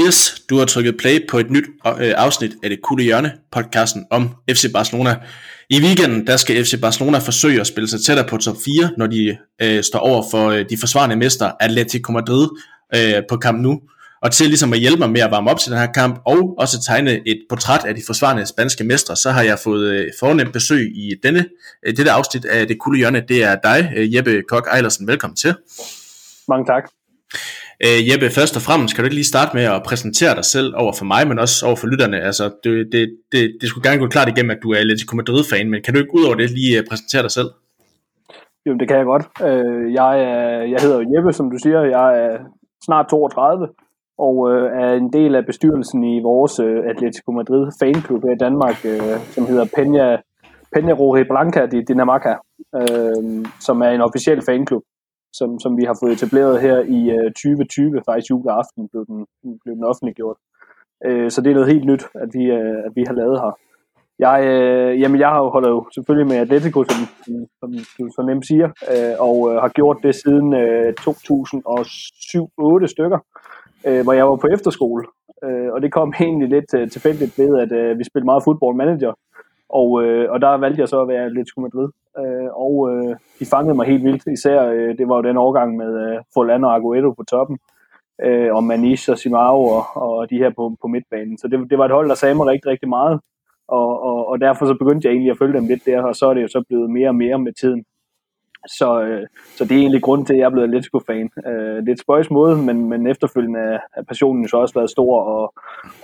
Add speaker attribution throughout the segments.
Speaker 1: Buenos. Du har trykket play på et nyt øh, afsnit af det kulde hjørne, podcasten om FC Barcelona. I weekenden der skal FC Barcelona forsøge at spille sig tættere på top 4, når de øh, står over for øh, de forsvarende mester Atletico Madrid øh, på kamp nu. Og til ligesom at hjælpe mig med at varme op til den her kamp, og også tegne et portræt af de forsvarende spanske mestre, så har jeg fået øh, fornemt besøg i denne, øh, dette afsnit af det kulde hjørne. Det er dig, øh, Jeppe Kok Ejlersen. Velkommen til.
Speaker 2: Mange tak.
Speaker 1: Øh, Jeppe, først og fremmest kan du ikke lige starte med at præsentere dig selv over for mig, men også over for lytterne. Altså, det, det, det, det skulle gerne gå klart igennem, at du er Atletico Madrid-fan, men kan du ikke ud over det lige øh, præsentere dig selv?
Speaker 2: Jo, det kan jeg godt. Øh, jeg, er, jeg hedder Jeppe, som du siger. Jeg er snart 32 og øh, er en del af bestyrelsen i vores øh, Atletico Madrid fanklub i Danmark, øh, som hedder Peña, Peña Roje Blanca de Dinamarca, som er en officiel fanklub som, som vi har fået etableret her i øh, 2020, faktisk juleaften blev den, blev den offentliggjort. Øh, så det er noget helt nyt, at vi, øh, at vi har lavet her. Jeg, øh, jamen jeg har jo holdt jo selvfølgelig med Atletico, som, som du så nemt siger, øh, og øh, har gjort det siden øh, 2007-8 stykker, øh, hvor jeg var på efterskole. Øh, og det kom egentlig lidt øh, tilfældigt ved, at øh, vi spillede meget football manager, og, øh, og der valgte jeg så at være Atletico Madrid. Øh, og øh, de fangede mig helt vildt. Især, øh, det var jo den overgang med øh, Forlan og Aguero på toppen. Øh, og Manish og Simao og, og de her på, på midtbanen. Så det, det var et hold, der sagde mig rigtig, rigtig meget. Og, og, og derfor så begyndte jeg egentlig at følge dem lidt der, og så er det jo så blevet mere og mere med tiden. Så, øh, så det er egentlig grund til, at jeg er blevet Atletico-fan. Øh, det er et spøjs måde, men, men efterfølgende er passionen jo så også været stor, og,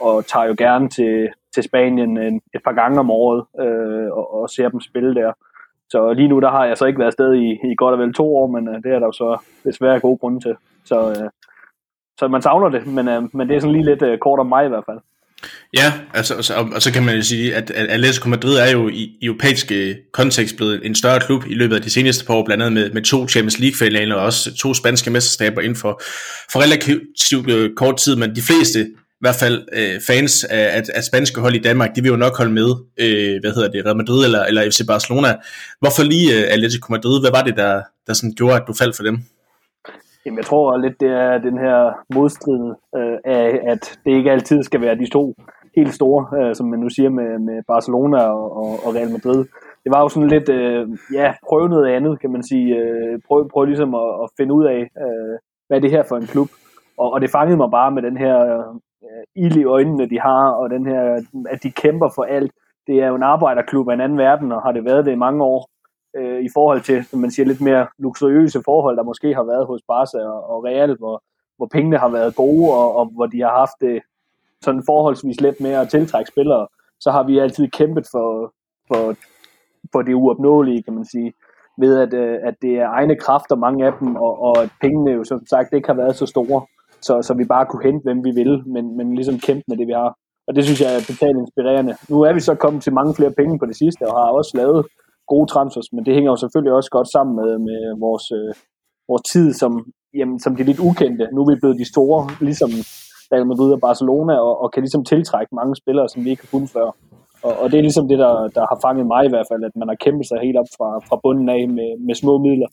Speaker 2: og tager jo gerne til, til Spanien en, et par gange om året, øh, og, og ser dem spille der. Så lige nu, der har jeg så ikke været afsted i, i godt og vel to år, men øh, det er der jo så desværre gode grunde til. Så, øh, så man savner det, men, øh, men det er sådan lige lidt øh, kort om mig i hvert fald.
Speaker 1: Ja, altså, altså og, så, og så kan man jo sige, at, at Atletico Madrid er jo i, i europæisk øh, kontekst blevet en større klub i løbet af de seneste par år, blandt andet med, med to Champions League-finaler og også to spanske mesterskaber inden for, for relativt øh, kort tid, men de fleste i hvert fald øh, fans af, af, af spanske hold i Danmark, de vil jo nok holde med, øh, hvad hedder det, Real Madrid eller, eller FC Barcelona. Hvorfor lige øh, Atletico Madrid? Hvad var det, der, der sådan gjorde, at du faldt for dem?
Speaker 2: Jamen, jeg tror lidt, det er den her modstrid øh, af, at det ikke altid skal være de to helt store, øh, som man nu siger med, med Barcelona og, og, og Real Madrid. Det var jo sådan lidt, øh, ja, prøve noget andet, kan man sige. Øh, prøv, prøv ligesom at, at finde ud af, øh, hvad er det her for en klub. Og, og det fangede mig bare med den her Øh, ild i øjnene, de har, og den her, at de kæmper for alt. Det er jo en arbejderklub af en anden verden, og har det været det i mange år øh, i forhold til, som man siger, lidt mere luksuriøse forhold, der måske har været hos Barca og, og Real, hvor, hvor pengene har været gode, og, og hvor de har haft det sådan forholdsvis let med at tiltrække spillere, så har vi altid kæmpet for, for, for det uopnåelige, kan man sige, ved at, øh, at det er egne kræfter, mange af dem, og, og at pengene jo som sagt ikke har været så store, så, så vi bare kunne hente, hvem vi vil, men, men ligesom kæmpe med det, vi har. Og det synes jeg er totalt inspirerende. Nu er vi så kommet til mange flere penge på det sidste, og har også lavet gode transfers, men det hænger jo selvfølgelig også godt sammen med, med vores, øh, vores tid som, jamen, som de lidt ukendte. Nu er vi blevet de store, ligesom Real Madrid og Barcelona, og, og kan ligesom tiltrække mange spillere, som vi ikke har før. Og, og det er ligesom det, der, der har fanget mig i hvert fald, at man har kæmpet sig helt op fra, fra bunden af med, med små midler.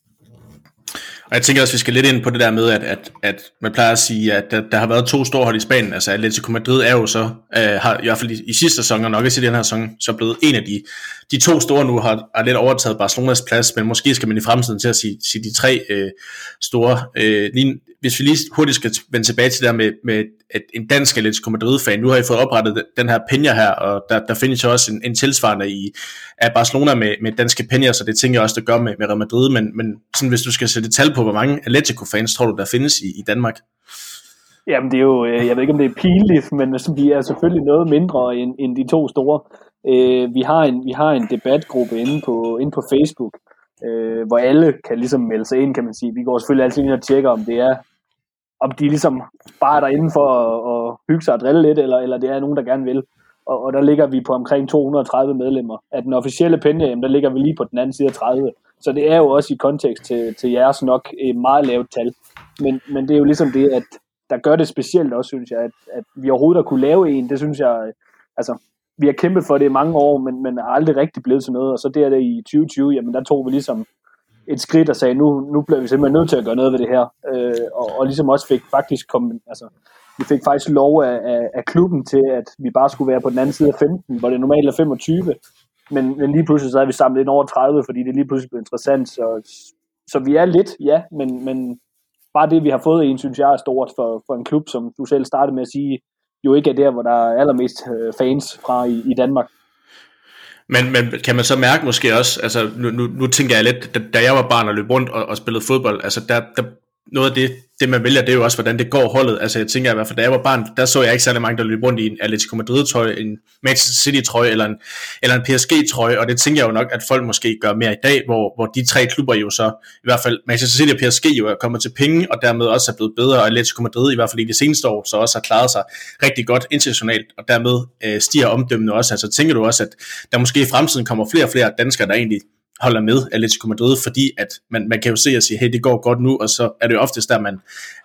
Speaker 1: Og jeg tænker også, at vi skal lidt ind på det der med, at, at, at man plejer at sige, at der, der har været to store hold i Spanien. Altså Atletico Madrid er jo så, øh, har, i hvert fald i, i sidste sæson, og nok også i den her sæson, så blevet en af de, de to store nu, har, har lidt overtaget Barcelonas plads, men måske skal man i fremtiden til at sige, sige de tre øh, store. Øh, lige, hvis vi lige hurtigt skal vende tilbage til det der med, med et, en dansk Atletico Madrid-fan, nu har I fået oprettet den her Peña her, og der, der findes jo også en, en tilsvarende i, af Barcelona med, med danske Peña, så det tænker jeg også, der gør med, med Real Madrid, men, men sådan, hvis du skal sætte tal på, hvor mange Atletico-fans tror du, der findes i, i Danmark?
Speaker 2: Jamen det er jo, øh, jeg ved ikke om det er pinligt, men altså, vi er selvfølgelig noget mindre end, end de to store. Øh, vi, har en, vi har en debatgruppe inde på, inde på Facebook, øh, hvor alle kan ligesom melde sig ind, kan man sige. Vi går selvfølgelig altid ind og tjekker, om det er om de ligesom bare er derinde for at, at hygge sig og drille lidt, eller, eller det er nogen, der gerne vil. Og, og der ligger vi på omkring 230 medlemmer. Af den officielle penge, der ligger vi lige på den anden side af 30. Så det er jo også i kontekst til, til jeres nok et meget lavt tal. Men, men det er jo ligesom det, at der gør det specielt også, synes jeg, at, at vi overhovedet har kunne lave en, det synes jeg, altså, vi har kæmpet for det i mange år, men, men er aldrig rigtig blevet til noget, og så der, der i 2020, jamen der tog vi ligesom et skridt og sagde, nu, nu bliver vi simpelthen nødt til at gøre noget ved det her. Øh, og, og ligesom også fik faktisk kom, altså, vi fik faktisk lov af, af, af klubben til, at vi bare skulle være på den anden side af 15, hvor det normalt er 25. Men, men lige pludselig så havde vi samlet ind over 30, fordi det lige pludselig blev interessant. Så, så vi er lidt, ja, men, men bare det, vi har fået en, synes jeg er stort for, for en klub, som du selv startede med at sige, jo ikke er der, hvor der er allermest øh, fans fra i, i Danmark.
Speaker 1: Men, men kan man så mærke måske også, altså nu, nu, nu tænker jeg lidt, da, da jeg var barn og løb rundt og, og spillede fodbold, altså der, der noget af det, det man vælger, det er jo også, hvordan det går holdet. Altså jeg tænker i hvert fald, da jeg var barn, der så jeg ikke særlig mange, der løb rundt i en Atletico Madrid-trøje, en Manchester City-trøje eller en, eller en PSG-trøje, og det tænker jeg jo nok, at folk måske gør mere i dag, hvor, hvor de tre klubber jo så, i hvert fald Manchester City og PSG jo er kommet til penge, og dermed også er blevet bedre, og Atletico Madrid i hvert fald i de seneste år, så også har klaret sig rigtig godt internationalt, og dermed øh, stiger omdømmene også. Altså tænker du også, at der måske i fremtiden kommer flere og flere danskere, der egentlig holder med Atletico Madrid, fordi at man, man kan jo se og sige, hey, det går godt nu, og så er det jo oftest der, man,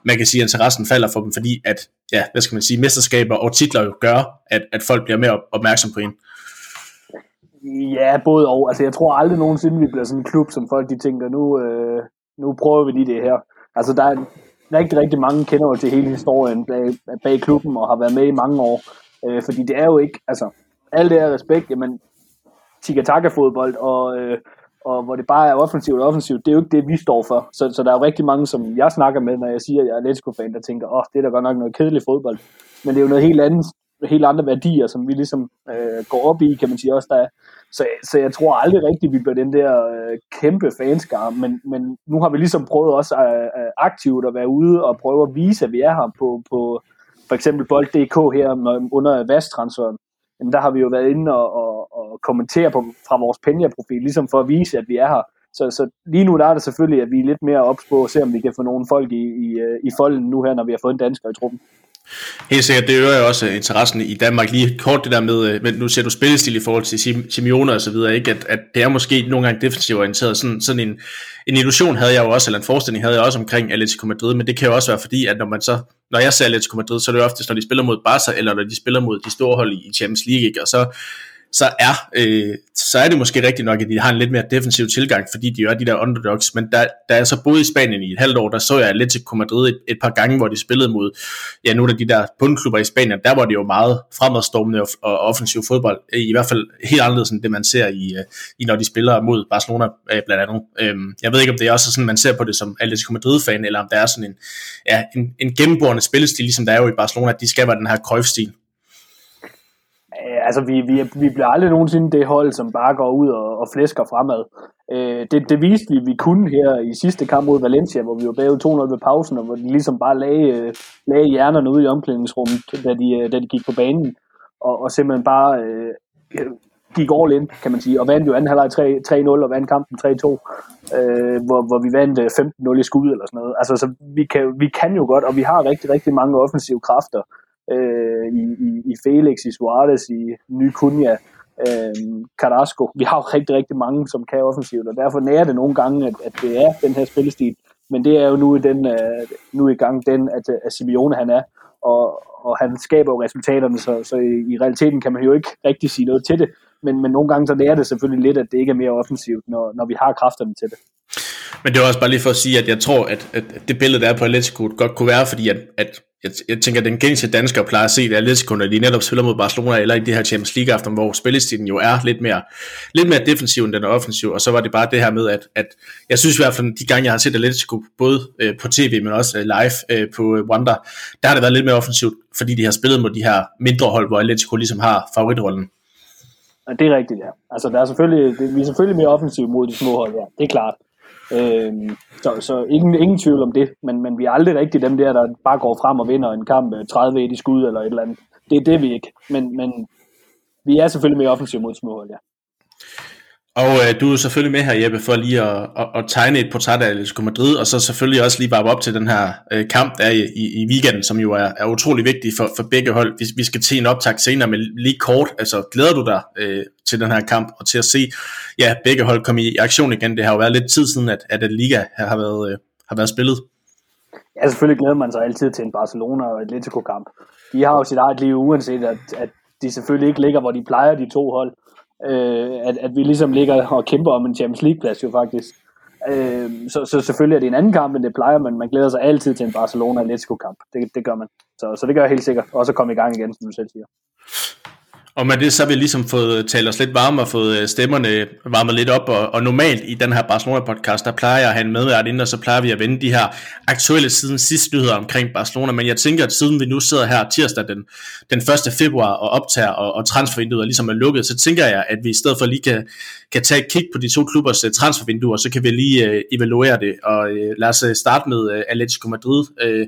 Speaker 1: man kan sige, at interessen falder for dem, fordi at, ja, hvad skal man sige, mesterskaber og titler jo gør, at, at folk bliver mere opmærksom på en.
Speaker 2: Ja, både og. Altså, jeg tror aldrig nogensinde, vi bliver sådan en klub, som folk de tænker, nu, øh, nu prøver vi lige det her. Altså, der er rigtig, rigtig mange kender jo til hele historien bag, bag klubben og har været med i mange år. Øh, fordi det er jo ikke, altså, alt det her respekt, jamen, tiki-taka-fodbold og, øh, og hvor det bare er offensivt og offensivt, det er jo ikke det, vi står for. Så, så der er jo rigtig mange, som jeg snakker med, når jeg siger, at jeg er Atletico-fan, der tænker, åh, oh, det er da godt nok noget kedeligt fodbold. Men det er jo noget helt andet, helt andre værdier, som vi ligesom øh, går op i, kan man sige også, der er. Så, så jeg tror aldrig rigtigt, vi bliver den der øh, kæmpe fanskar, men, men nu har vi ligesom prøvet også øh, øh, aktivt at være ude og prøve at vise, at vi er her på, på for eksempel Bold.dk her under vasttransferen. jamen der har vi jo været inde og, og, og kommentere på, fra vores Penya-profil, ligesom for at vise, at vi er her. Så, så lige nu der er det selvfølgelig, at vi er lidt mere ops på at se, om vi kan få nogle folk i, i, øh, i folden nu her, når vi har fået en dansker i truppen.
Speaker 1: Helt sikkert, det øger jo også interessen i Danmark. Lige kort det der med, øh, men nu ser du spillestil i forhold til Simeone og så videre, ikke? At, at det er måske nogle gange defensivt orienteret. Sådan, sådan en, en illusion havde jeg jo også, eller en forestilling havde jeg også omkring Atletico Madrid, men det kan jo også være fordi, at når man så, når jeg ser Atletico Madrid, så er det jo oftest, når de spiller mod Barca, eller når de spiller mod de store hold i Champions League, ikke? og så så er, øh, så er det måske rigtigt nok, at de har en lidt mere defensiv tilgang, fordi de er de der underdogs, men der, der er så boede i Spanien i et halvt år, der så jeg Atletico Madrid et, et par gange, hvor de spillede mod ja, nogle af de der bundklubber i Spanien, der var det jo meget fremadstormende og, og offensiv fodbold, øh, i hvert fald helt anderledes end det, man ser i, øh, i når de spiller mod Barcelona øh, blandt andet. Øhm, jeg ved ikke, om det er også sådan, man ser på det som Atletico Madrid-fan, eller om der er sådan en, ja, en, en gennemborende spillestil, ligesom der er jo i Barcelona, at de skal være den her Cruyff-stil.
Speaker 2: Øh, altså, vi, vi, vi bliver aldrig nogensinde det hold, som bare går ud og, og flæsker fremad. Øh, det, det viste vi, vi kunne her i sidste kamp mod Valencia, hvor vi var bagud 2-0 ved pausen, og hvor de ligesom bare lagde, øh, lagde hjernerne ude i omklædningsrummet, da de, øh, da de gik på banen, og, og simpelthen bare øh, gik all in, kan man sige, og vandt jo anden halvleg 3-0 og vandt kampen 3-2, øh, hvor, hvor vi vandt øh, 15-0 i skud eller sådan noget. Altså, så vi kan, vi kan jo godt, og vi har rigtig, rigtig mange offensive kræfter, øh, i, i, i Felix, i Suarez, i Ny Cunha, øh, Carrasco. Vi har jo rigtig, rigtig mange, som kan offensivt, og derfor nærer det nogle gange, at, at det er den her spillestil. Men det er jo nu i, den, øh, nu i gang den, at, at Simeone han er, og, og han skaber jo resultaterne, så, så i, i realiteten kan man jo ikke rigtig sige noget til det, men, men nogle gange så lærer det selvfølgelig lidt, at det ikke er mere offensivt, når, når vi har kræfterne til det.
Speaker 1: Men det er også bare lige for at sige, at jeg tror, at, at det billede, der er på Atletico, godt kunne være, fordi at, at jeg, jeg tænker, at den gængse dansker plejer at se det Atletico, når de netop spiller mod Barcelona, eller i det her Champions League aften, hvor spillestilen jo er lidt mere, lidt mere defensiv, end den er offensiv, og så var det bare det her med, at, at jeg synes i hvert fald, de gange jeg har set Atletico, både øh, på tv, men også øh, live øh, på øh, Wanda, der har det været lidt mere offensivt, fordi de har spillet mod de her mindre hold, hvor Atletico ligesom har favoritrollen.
Speaker 2: Ja, det er rigtigt, ja. Altså, der er selvfølgelig, det, vi er selvfølgelig mere offensive mod de små hold, ja. Det er klart. Øh, så, så ingen, ingen tvivl om det, men, men vi er aldrig rigtig dem der, der bare går frem og vinder en kamp øh, 30 i skud eller et eller andet. Det er det, vi ikke. Men, men vi er selvfølgelig mere offensiv mod små hold, ja.
Speaker 1: Og øh, du er selvfølgelig med her, Jeppe, for lige at, at, at tegne et portræt af Atletico Madrid, og så selvfølgelig også lige bare op til den her øh, kamp, der er i, i, i weekenden, som jo er, er utrolig vigtig for, for begge hold. Vi, vi skal til en optag senere, men lige kort, altså glæder du dig øh, til den her kamp, og til at se ja, begge hold komme i aktion igen? Det har jo været lidt tid siden, at, at Liga har været, øh, har været spillet.
Speaker 2: Ja, selvfølgelig glæder man sig altid til en Barcelona og Atletico-kamp. De har jo sit eget liv, uanset at, at de selvfølgelig ikke ligger, hvor de plejer, de to hold øh, at, at vi ligesom ligger og kæmper om en Champions League-plads jo faktisk. Øh, så, så selvfølgelig er det en anden kamp, end det plejer, men man glæder sig altid til en Barcelona-Atletico-kamp. Det, det gør man. Så, så det gør jeg helt sikkert. Og så komme i gang igen, som du selv siger.
Speaker 1: Og med det så har vi ligesom fået øh, talt os lidt varme og fået øh, stemmerne varmet lidt op, og, og normalt i den her Barcelona-podcast, der plejer jeg at have en medvært ind, og så plejer vi at vende de her aktuelle siden sidste nyheder omkring Barcelona, men jeg tænker, at siden vi nu sidder her tirsdag den, den 1. februar og optager, og, og transfervinduet ligesom er lukket, så tænker jeg, at vi i stedet for lige kan, kan tage et kig på de to klubbers uh, transfervinduer, så kan vi lige uh, evaluere det, og uh, lad os starte med uh, Atletico Madrid. Uh,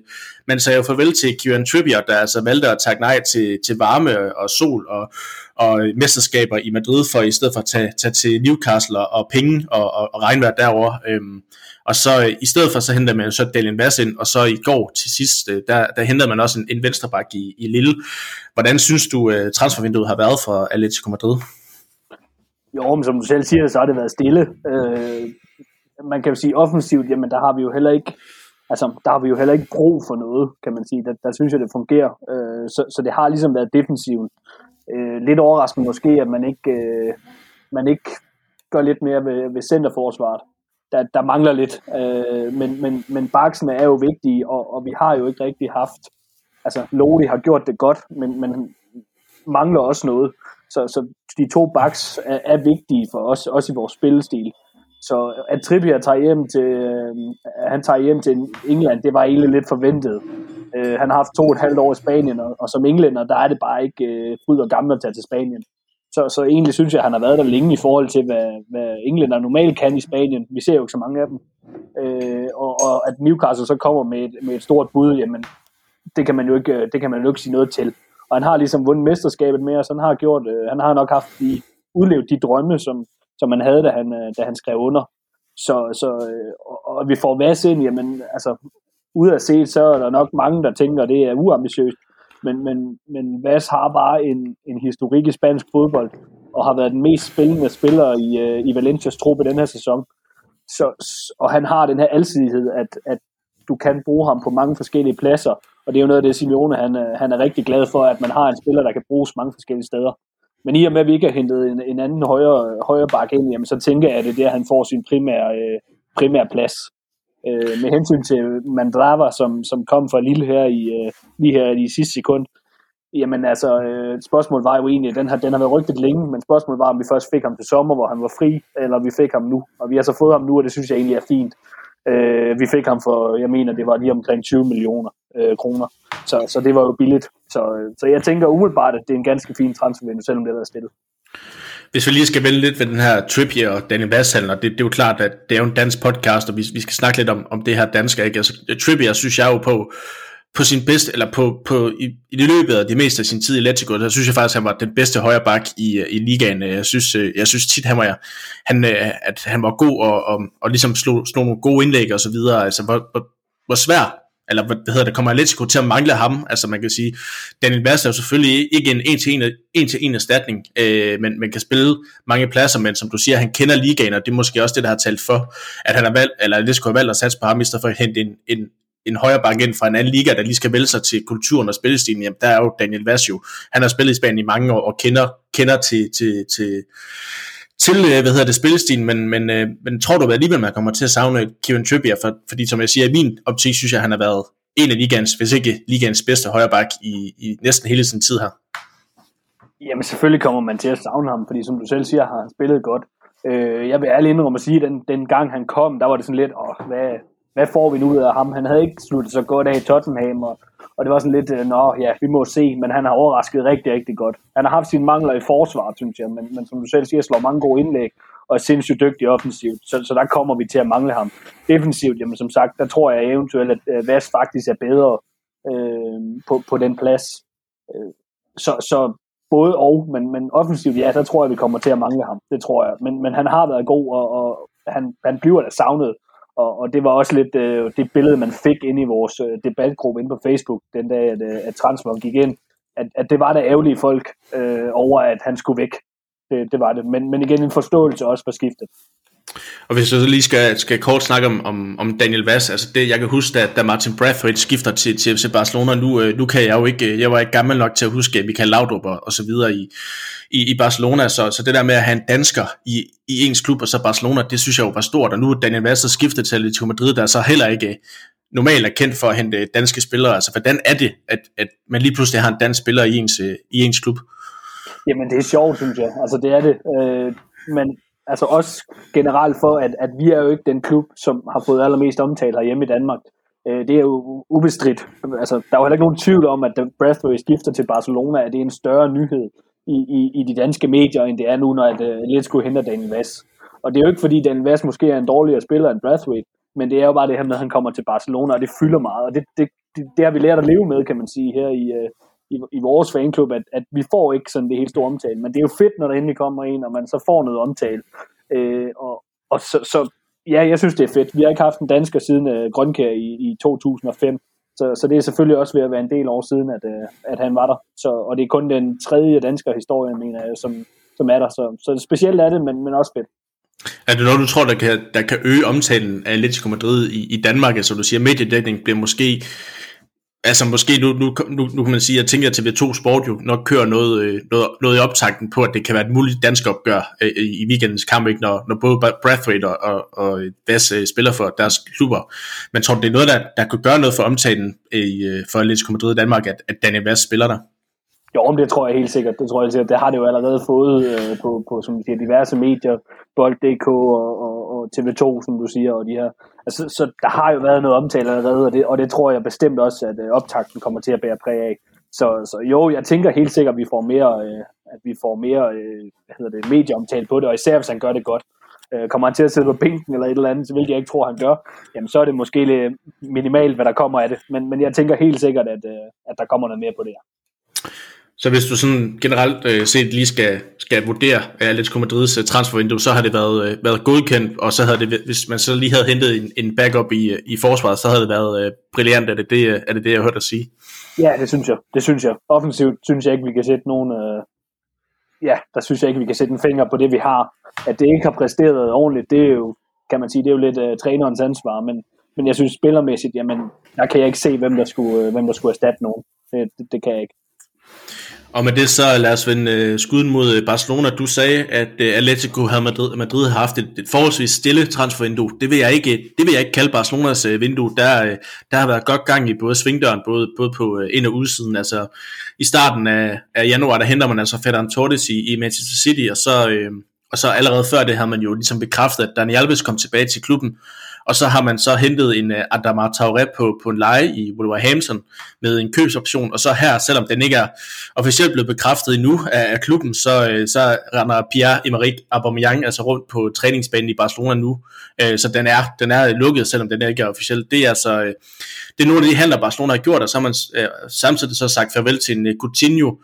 Speaker 1: man sagde jo farvel til Kieran Trippier, der altså valgte at takke nej til, til varme og sol og, og mesterskaber i Madrid, for i stedet for at tage, tage til Newcastle og penge og, og, og regnvejr derovre. Øhm, og så øh, i stedet for, så henter man så Dalian Vass ind, og så i går til sidst, øh, der, der hentede man også en, en venstreback i, i Lille. Hvordan synes du, uh, transfervinduet har været for Atletico Madrid?
Speaker 2: Jo, men som du selv siger, så har det været stille. Øh, man kan jo sige offensivt, jamen der har vi jo heller ikke altså, der har vi jo heller ikke brug for noget, kan man sige. Der, der synes jeg, det fungerer. Øh, så, så det har ligesom været defensiven. Øh, lidt overraskende måske, at man ikke, øh, man ikke gør lidt mere ved, ved centerforsvaret. Der, der mangler lidt. Øh, men, men, men baksene er jo vigtige, og, og vi har jo ikke rigtig haft... Altså, Lodi har gjort det godt, men, men mangler også noget. Så, så de to backs er, er vigtige for os, også i vores spillestil. Så at Trippier tager hjem til, øh, han tager hjem til England, det var egentlig lidt forventet. Øh, han har haft to og et halvt år i Spanien, og, og som englænder, der er det bare ikke øh, fryd og gammel at tage til Spanien. Så, så egentlig synes jeg, at han har været der længe i forhold til, hvad, hvad englænder normalt kan i Spanien. Vi ser jo ikke så mange af dem. Øh, og, og at Newcastle så kommer med et, med et stort bud, jamen, det kan, man jo ikke, det kan man jo ikke sige noget til. Og han har ligesom vundet mesterskabet med os. Han har, gjort, øh, han har nok haft de, udlevet de drømme, som, som man havde, da han, øh, da han skrev under. Så, så øh, og, og vi får Vass ind, jamen, altså, ud af set, så er der nok mange, der tænker, at det er uambitiøst. Men, men, men Vaz har bare en, en historik i spansk fodbold, og har været den mest spillende spiller i, øh, i Valencias truppe den her sæson. Så, og han har den her alsidighed, at, at du kan bruge ham på mange forskellige pladser, og det er jo noget af det, Simeone han, øh, han er rigtig glad for, at man har en spiller, der kan bruges mange forskellige steder. Men i og med, at vi ikke har hentet en, en anden højre, højre bakke ind, jamen, så tænker jeg, at det er der, han får sin primære, øh, primære plads. Øh, med hensyn til Mandrava, som, som kom fra Lille her i, øh, lige her i sidste sekund, jamen altså, øh, spørgsmålet var jo egentlig, den, har, den har været rygtet længe, men spørgsmålet var, om vi først fik ham til sommer, hvor han var fri, eller vi fik ham nu. Og vi har så fået ham nu, og det synes jeg egentlig er fint. Øh, vi fik ham for, jeg mener, det var lige omkring 20 millioner øh, kroner. Så, så det var jo billigt. Så, øh, så jeg tænker umiddelbart, at det er en ganske fin transfervindue, selvom det er stillet.
Speaker 1: Hvis vi lige skal vende lidt ved den her Trippier og Danny Vassal, og det, det er jo klart, at det er jo en dansk podcast, og vi, vi skal snakke lidt om, om det her danske. Ikke? Altså, Trippier synes jeg jo på, på sin bedste, eller på, på i, i det løbet af det meste af sin tid i Atletico, der synes jeg faktisk, at han var den bedste højre bak i, i ligaen. Jeg synes, øh, jeg synes tit, han var, han, øh, at han var god og, og, og ligesom slog, slog nogle gode indlæg og så videre. Altså, hvor, hvor, hvor svær eller hvad hedder det, kommer Atletico til at mangle ham, altså man kan sige, Daniel Bass er jo selvfølgelig ikke en en-til-en en til en erstatning, øh, men man kan spille mange pladser, men som du siger, han kender ligaen, og det er måske også det, der har talt for, at han har valgt, eller Atletico har valgt at satse på ham, i stedet for at hente en, en, en højre bank ind fra en anden liga, der lige skal vælge sig til kulturen og spillestilen, jamen der er jo Daniel Vaz jo. Han har spillet i Spanien i mange år og kender, kender til, til, til, til øh, hvad hedder det, spillestilen, men, men, øh, men tror du alligevel, man kommer til at savne Kevin Trippier, for, fordi som jeg siger, i min optik synes jeg, han har været en af ligans, hvis ikke ligans bedste højreback i, i næsten hele sin tid her.
Speaker 2: Jamen selvfølgelig kommer man til at savne ham, fordi som du selv siger, har han spillet godt. Øh, jeg vil ærligt indrømme at sige, at den, den gang han kom, der var det sådan lidt, åh, hvad, hvad får vi nu ud af ham? Han havde ikke sluttet så godt af i Tottenham, og, og det var sådan lidt, øh, nå ja, vi må se, men han har overrasket rigtig, rigtig godt. Han har haft sine mangler i forsvaret, synes jeg, men, men som du selv siger, slår mange gode indlæg, og er sindssygt dygtig offensivt, så, så der kommer vi til at mangle ham. Defensivt, jamen som sagt, der tror jeg eventuelt, at øh, Vas faktisk er bedre øh, på, på den plads. Øh, så, så både og, men, men offensivt, ja, der tror jeg, vi kommer til at mangle ham. Det tror jeg. Men, men han har været god, og, og han, han bliver da savnet og, og det var også lidt øh, det billede, man fik ind i vores øh, debatgruppe inde på Facebook, den dag, at, øh, at Transmog gik ind, at, at det var der ærgerlige folk øh, over, at han skulle væk. Det, det var det. Men, men igen en forståelse også for skiftet.
Speaker 1: Og hvis jeg så lige skal, skal kort snakke om, om, om Daniel Vass, altså det, jeg kan huske, at da Martin Brathwaite skifter til, til FC Barcelona, nu, øh, nu kan jeg jo ikke, øh, jeg var ikke gammel nok til at huske øh, Michael Laudrup og, og så videre i, i, i Barcelona, så, så det der med at have en dansker i, i ens klub, og så Barcelona, det synes jeg jo var stort, og nu er Daniel Vass så skiftet til Atletico Madrid, der så heller ikke normalt er kendt for at hente danske spillere, altså hvordan er det, at, at man lige pludselig har en dansk spiller i ens, i ens klub?
Speaker 2: Jamen det er sjovt, synes jeg, altså det er det, øh, men altså også generelt for, at, at vi er jo ikke den klub, som har fået allermest omtale herhjemme i Danmark. Øh, det er jo ubestridt. Altså, der er jo heller ikke nogen tvivl om, at Bradbury skifter til Barcelona, at det er en større nyhed i, i, i de danske medier, end det er nu, når at, øh, uh, skulle hente Daniel Vass. Og det er jo ikke, fordi Daniel Vass måske er en dårligere spiller end Brathwaite, men det er jo bare det her med, at han kommer til Barcelona, og det fylder meget, og det, det, det, det har vi lært at leve med, kan man sige, her i, uh, i, i vores fanklub, at, at vi får ikke sådan det helt store omtale, men det er jo fedt, når der endelig kommer en, og man så får noget omtale. Øh, og og så, så ja, jeg synes, det er fedt. Vi har ikke haft en dansker siden øh, Grønkær i, i 2005, så, så det er selvfølgelig også ved at være en del år siden, at, øh, at han var der. Så, og det er kun den tredje dansker historie, mener jeg, som, som er der. Så, så specielt er det, men, men også fedt.
Speaker 1: Er det noget, du tror, der kan, der kan øge omtalen af Atletico Madrid i, i Danmark? Altså du siger, mediedækning bliver måske Altså måske nu, nu, nu, nu kan man sige, at jeg tænker, at TV2 Sport jo nok kører noget, øh, noget, noget i optakten på, at det kan være et muligt dansk opgør øh, i weekendens kamp, ikke? Når, når både Brathwaite og, og, og deres øh, spiller for deres klubber. Men tror du, det er noget, der, der kunne gøre noget for omtalen øh, i, øh, for Atletico Madrid i Danmark, at, at Daniel Vass spiller der?
Speaker 2: Jo, det tror jeg helt sikkert. Det tror jeg helt sikkert. Det har det jo allerede fået øh, på, på som siger, diverse medier, Bold.dk og, og, og TV2, som du siger, og de her. Altså, så der har jo været noget omtale allerede, og det, og det tror jeg bestemt også, at øh, optakten kommer til at bære præg af. Så, så jo, jeg tænker helt sikkert, at vi får mere, øh, at vi får mere øh, hvad hedder det, medieomtale på det, og især hvis han gør det godt. Øh, kommer han til at sidde på bænken eller et eller andet, hvilket jeg ikke tror, han gør, jamen så er det måske lidt minimalt, hvad der kommer af det. Men, men jeg tænker helt sikkert, at, øh, at der kommer noget mere på det her.
Speaker 1: Så hvis du sådan generelt øh, set lige skal, skal vurdere Atletico Madrids øh, transfervindue, så har det været, øh, været godkendt, og så havde det, hvis man så lige havde hentet en, en backup i, øh, i forsvaret, så havde det været øh, brilliant. Er det det, øh, er det det, jeg hørte dig sige?
Speaker 2: Ja, det synes jeg. Det synes jeg. Offensivt synes jeg ikke, vi kan sætte nogen... Øh, ja, der synes jeg ikke, vi kan sætte en finger på det, vi har. At det ikke har præsteret ordentligt, det er jo, kan man sige, det er jo lidt øh, trænerens ansvar, men, men jeg synes spillermæssigt, jamen, der kan jeg ikke se, hvem der skulle, øh, hvem der skulle erstatte nogen. Det, det, det kan jeg ikke.
Speaker 1: Og med det så lad os vende øh, skuden mod øh, Barcelona. Du sagde, at øh, Atletico havde Madrid, Madrid har haft et, et forholdsvis stille transfervindue. Det vil jeg ikke, det vil jeg ikke kalde Barcelonas øh, vindue. Der, øh, der har været godt gang i både svingdøren, både, både på ind- og udsiden. Altså, I starten af, af januar, der henter man altså Ferran Torres i, i Manchester City, og så, øh, og så allerede før det havde man jo ligesom bekræftet, at Dani Alves kom tilbage til klubben, og så har man så hentet en uh, Adama Traoré på, på en leje i Wolverhampton med en købsoption, og så her, selvom den ikke er officielt blevet bekræftet endnu af, af klubben, så, uh, så render Pierre-Emerick Aubameyang altså rundt på træningsbanen i Barcelona nu, uh, så den er, den er lukket, selvom den ikke er officielt. Det er altså, uh, det er nogle af de handler, Barcelona har gjort, og så har man uh, samtidig så sagt farvel til en uh, Coutinho,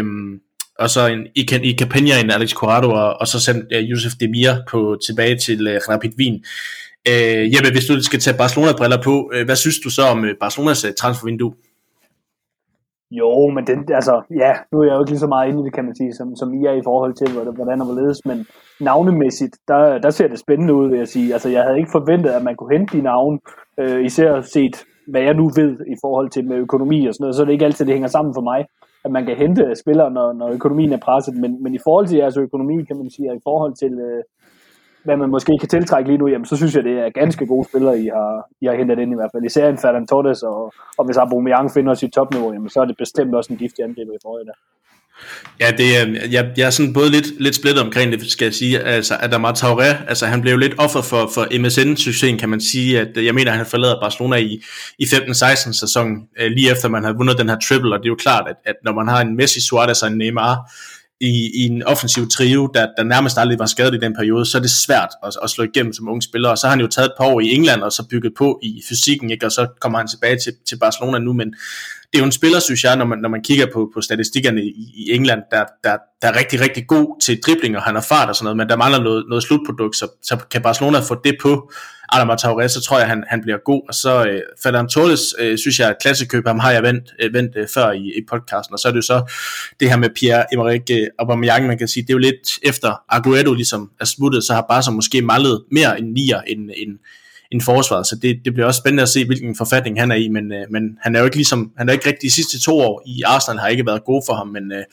Speaker 1: um, og så en Ikan i Capenia, en Alex Corrado, og, og så sendt uh, Josef Demir på, tilbage til uh, Rapid Wien. Øh, Jeppe, hvis du skal tage Barcelona-briller på, øh, hvad synes du så om øh, Barcelonas øh, transfervindue?
Speaker 2: Jo, men den, altså, ja, nu er jeg jo ikke lige så meget inde i det, kan man sige, som, som I er i forhold til, hvordan og hvorledes, men navnemæssigt, der, der ser det spændende ud, vil jeg sige. Altså, jeg havde ikke forventet, at man kunne hente de navne, øh, især set, hvad jeg nu ved i forhold til med økonomi og sådan noget, så er det ikke altid, det hænger sammen for mig, at man kan hente spillere, når, når økonomien er presset, men, men i forhold til jeres økonomi, kan man sige, og i forhold til, øh, hvad man måske kan tiltrække lige nu, jamen, så synes jeg, det er ganske gode spillere, I har, I har hentet ind i hvert fald. Især en Ferdinand Torres, og, og hvis Aubameyang finder sit topniveau, jamen, så er det bestemt også en giftig angriber i forhold.
Speaker 1: Ja, det er, jeg, jeg er sådan både lidt, lidt splittet omkring det, skal jeg sige. Altså, Adama Traoré, altså han blev jo lidt offer for, for MSN-succesen, kan man sige. At, jeg mener, at han forlader Barcelona i, i 15-16 sæsonen, øh, lige efter man har vundet den her triple, og det er jo klart, at, at når man har en Messi, Suarez og en Neymar, i, i en offensiv trio, der, der nærmest aldrig var skadet i den periode, så er det svært at, at slå igennem som unge spiller. Og så har han jo taget et par år i England, og så bygget på i fysikken, ikke? og så kommer han tilbage til, til Barcelona nu. Men det er jo en spiller, synes jeg, når man, når man kigger på, på statistikkerne i, i England, der, der, der er rigtig, rigtig god til driblinger, han har fart og sådan noget, men der mangler noget, noget slutprodukt, så, så kan Barcelona få det på Adama Traoré, så tror jeg, han, han bliver god, og så øh, Ferran Torres, øh, synes jeg, at klassekøb, ham har jeg vendt, øh, vendt øh, før i, i podcasten, og så er det jo så det her med Pierre-Emerick øh, Aubameyang, man kan sige, det er jo lidt efter Aguero ligesom er smuttet, så har Barca måske malet mere end nier, end, end, end forsvaret, så det, det bliver også spændende at se, hvilken forfatning han er i, men, øh, men han er jo ikke ligesom, han er ikke rigtig de sidste to år i Arsenal, har ikke været gode for ham, men, øh,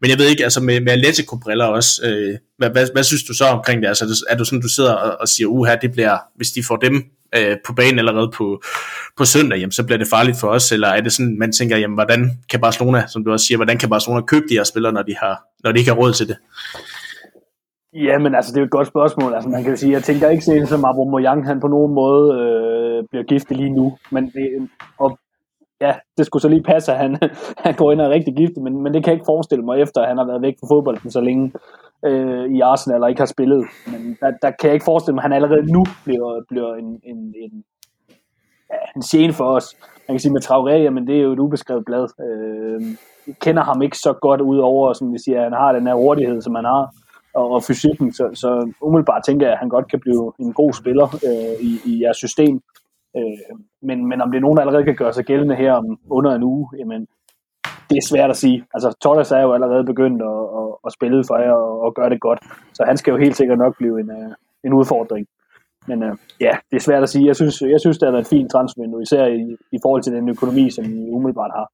Speaker 1: men jeg ved ikke, altså med, med Atletico-briller også, øh, hvad, hvad, hvad, synes du så omkring det? Altså er, er du sådan, du sidder og, og siger, uha, det bliver, hvis de får dem øh, på banen allerede på, på søndag, jamen, så bliver det farligt for os, eller er det sådan, man tænker, jamen, hvordan kan Barcelona, som du også siger, hvordan kan Barcelona købe de her spillere, når de, har, når de ikke har råd til det?
Speaker 2: Ja, men altså, det er jo et godt spørgsmål. Altså, man kan jo sige, jeg tænker ikke se som Aubameyang, han på nogen måde øh, bliver gift lige nu. Men det, øh, og, ja, det skulle så lige passe, at han, han går ind og er rigtig giftig, men, men det kan jeg ikke forestille mig, efter at han har været væk fra fodbolden så længe øh, i Arsenal, og ikke har spillet. Men der, der kan jeg ikke forestille mig, at han allerede nu bliver, bliver en, en, en, ja, en scene for os. Man kan sige med Traoré, men det er jo et ubeskrevet blad. Øh, jeg kender ham ikke så godt udover, som vi siger, at han har den her hurtighed, som han har og, og fysikken, så, så umiddelbart tænker jeg, at han godt kan blive en god spiller øh, i, i jeres system. Øh, men, men om det er nogen, der allerede kan gøre sig gældende her om under en uge, jamen, det er svært at sige. Altså, Torres er jo allerede begyndt at, at, at spille for jer og, og gøre det godt, så han skal jo helt sikkert nok blive en, uh, en udfordring. Men uh, ja, det er svært at sige. Jeg synes, jeg synes det har været et fint transfervindue, især i, i forhold til den økonomi, som I umiddelbart har.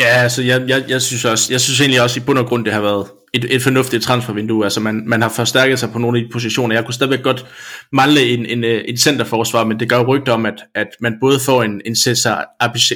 Speaker 1: Ja, altså jeg, jeg, jeg, synes også, jeg synes egentlig også i bund og grund, det har været et, et fornuftigt transfervindue. Altså man, man har forstærket sig på nogle af de positioner. Jeg kunne stadigvæk godt mangle en, en, øh, en centerforsvar, men det gør jo rygter om, at, at man både får en, en Cesar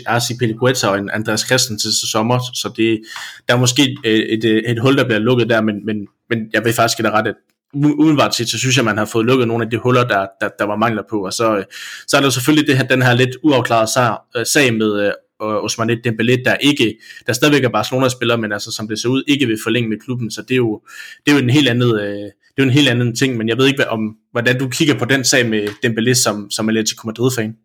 Speaker 1: Arcipeligueta og en Andreas Christensen til sommer, så det, der er måske et, øh, et, øh, et hul, der bliver lukket der, men, men, men jeg vil faktisk ikke ret, at udenbart set, så synes jeg, man har fået lukket nogle af de huller, der, der, der var mangler på. Og så, så er der selvfølgelig det her, den her lidt uafklarede sag, sag med og Ousmane Dembélé, der ikke, der stadigvæk er Barcelona-spiller, men altså som det ser ud, ikke vil forlænge med klubben, så det er jo, det er jo en helt anden, øh, det er jo en helt anden ting, men jeg ved ikke, hvad, om, hvordan du kigger på den sag med Dembélé som, som Atletico Madrid-fan.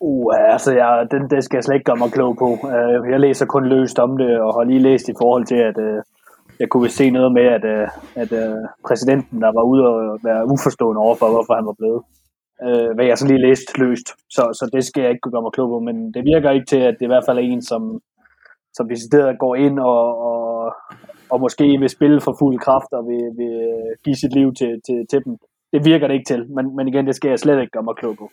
Speaker 2: Uh, altså, jeg, den, det skal jeg slet ikke gøre mig klog på. Uh, jeg læser kun løst om det, og har lige læst i forhold til, at uh, jeg kunne se noget med, at, uh, at uh, præsidenten, der var ude og være uforstående overfor, hvorfor han var blevet øh, hvad jeg så lige læst løst. Så, så det skal jeg ikke kunne gøre mig klog på, men det virker ikke til, at det i hvert fald er en, som, som decideret går ind og, og, og måske vil spille for fuld kraft og vil, vil give sit liv til, til, til dem. Det virker det ikke til, men, men igen, det skal jeg slet ikke gøre mig klog på.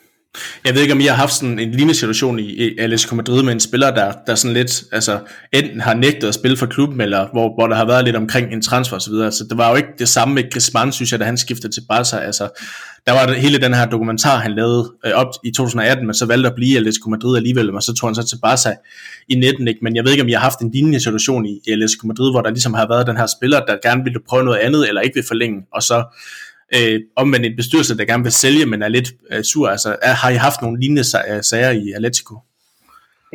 Speaker 1: Jeg ved ikke, om I har haft sådan en lignende situation i Atletico Madrid med en spiller, der, der sådan lidt, altså enten har nægtet at spille for klubben, eller hvor, hvor der har været lidt omkring en transfer osv. Så altså, det var jo ikke det samme med Griezmann, synes jeg, da han skiftede til Barca. Altså, der var det, hele den her dokumentar, han lavede øh, op i 2018, men så valgte at blive i Atletico Madrid alligevel, og så tog han så til Barca i 19, ikke? men jeg ved ikke, om jeg har haft en lignende situation i, i Atletico Madrid, hvor der ligesom har været den her spiller, der gerne ville prøve noget andet, eller ikke vil forlænge, og så øh, omvendt en bestyrelse, der gerne vil sælge, men er lidt øh, sur. Altså, er, har I haft nogle lignende øh, sager i Atletico?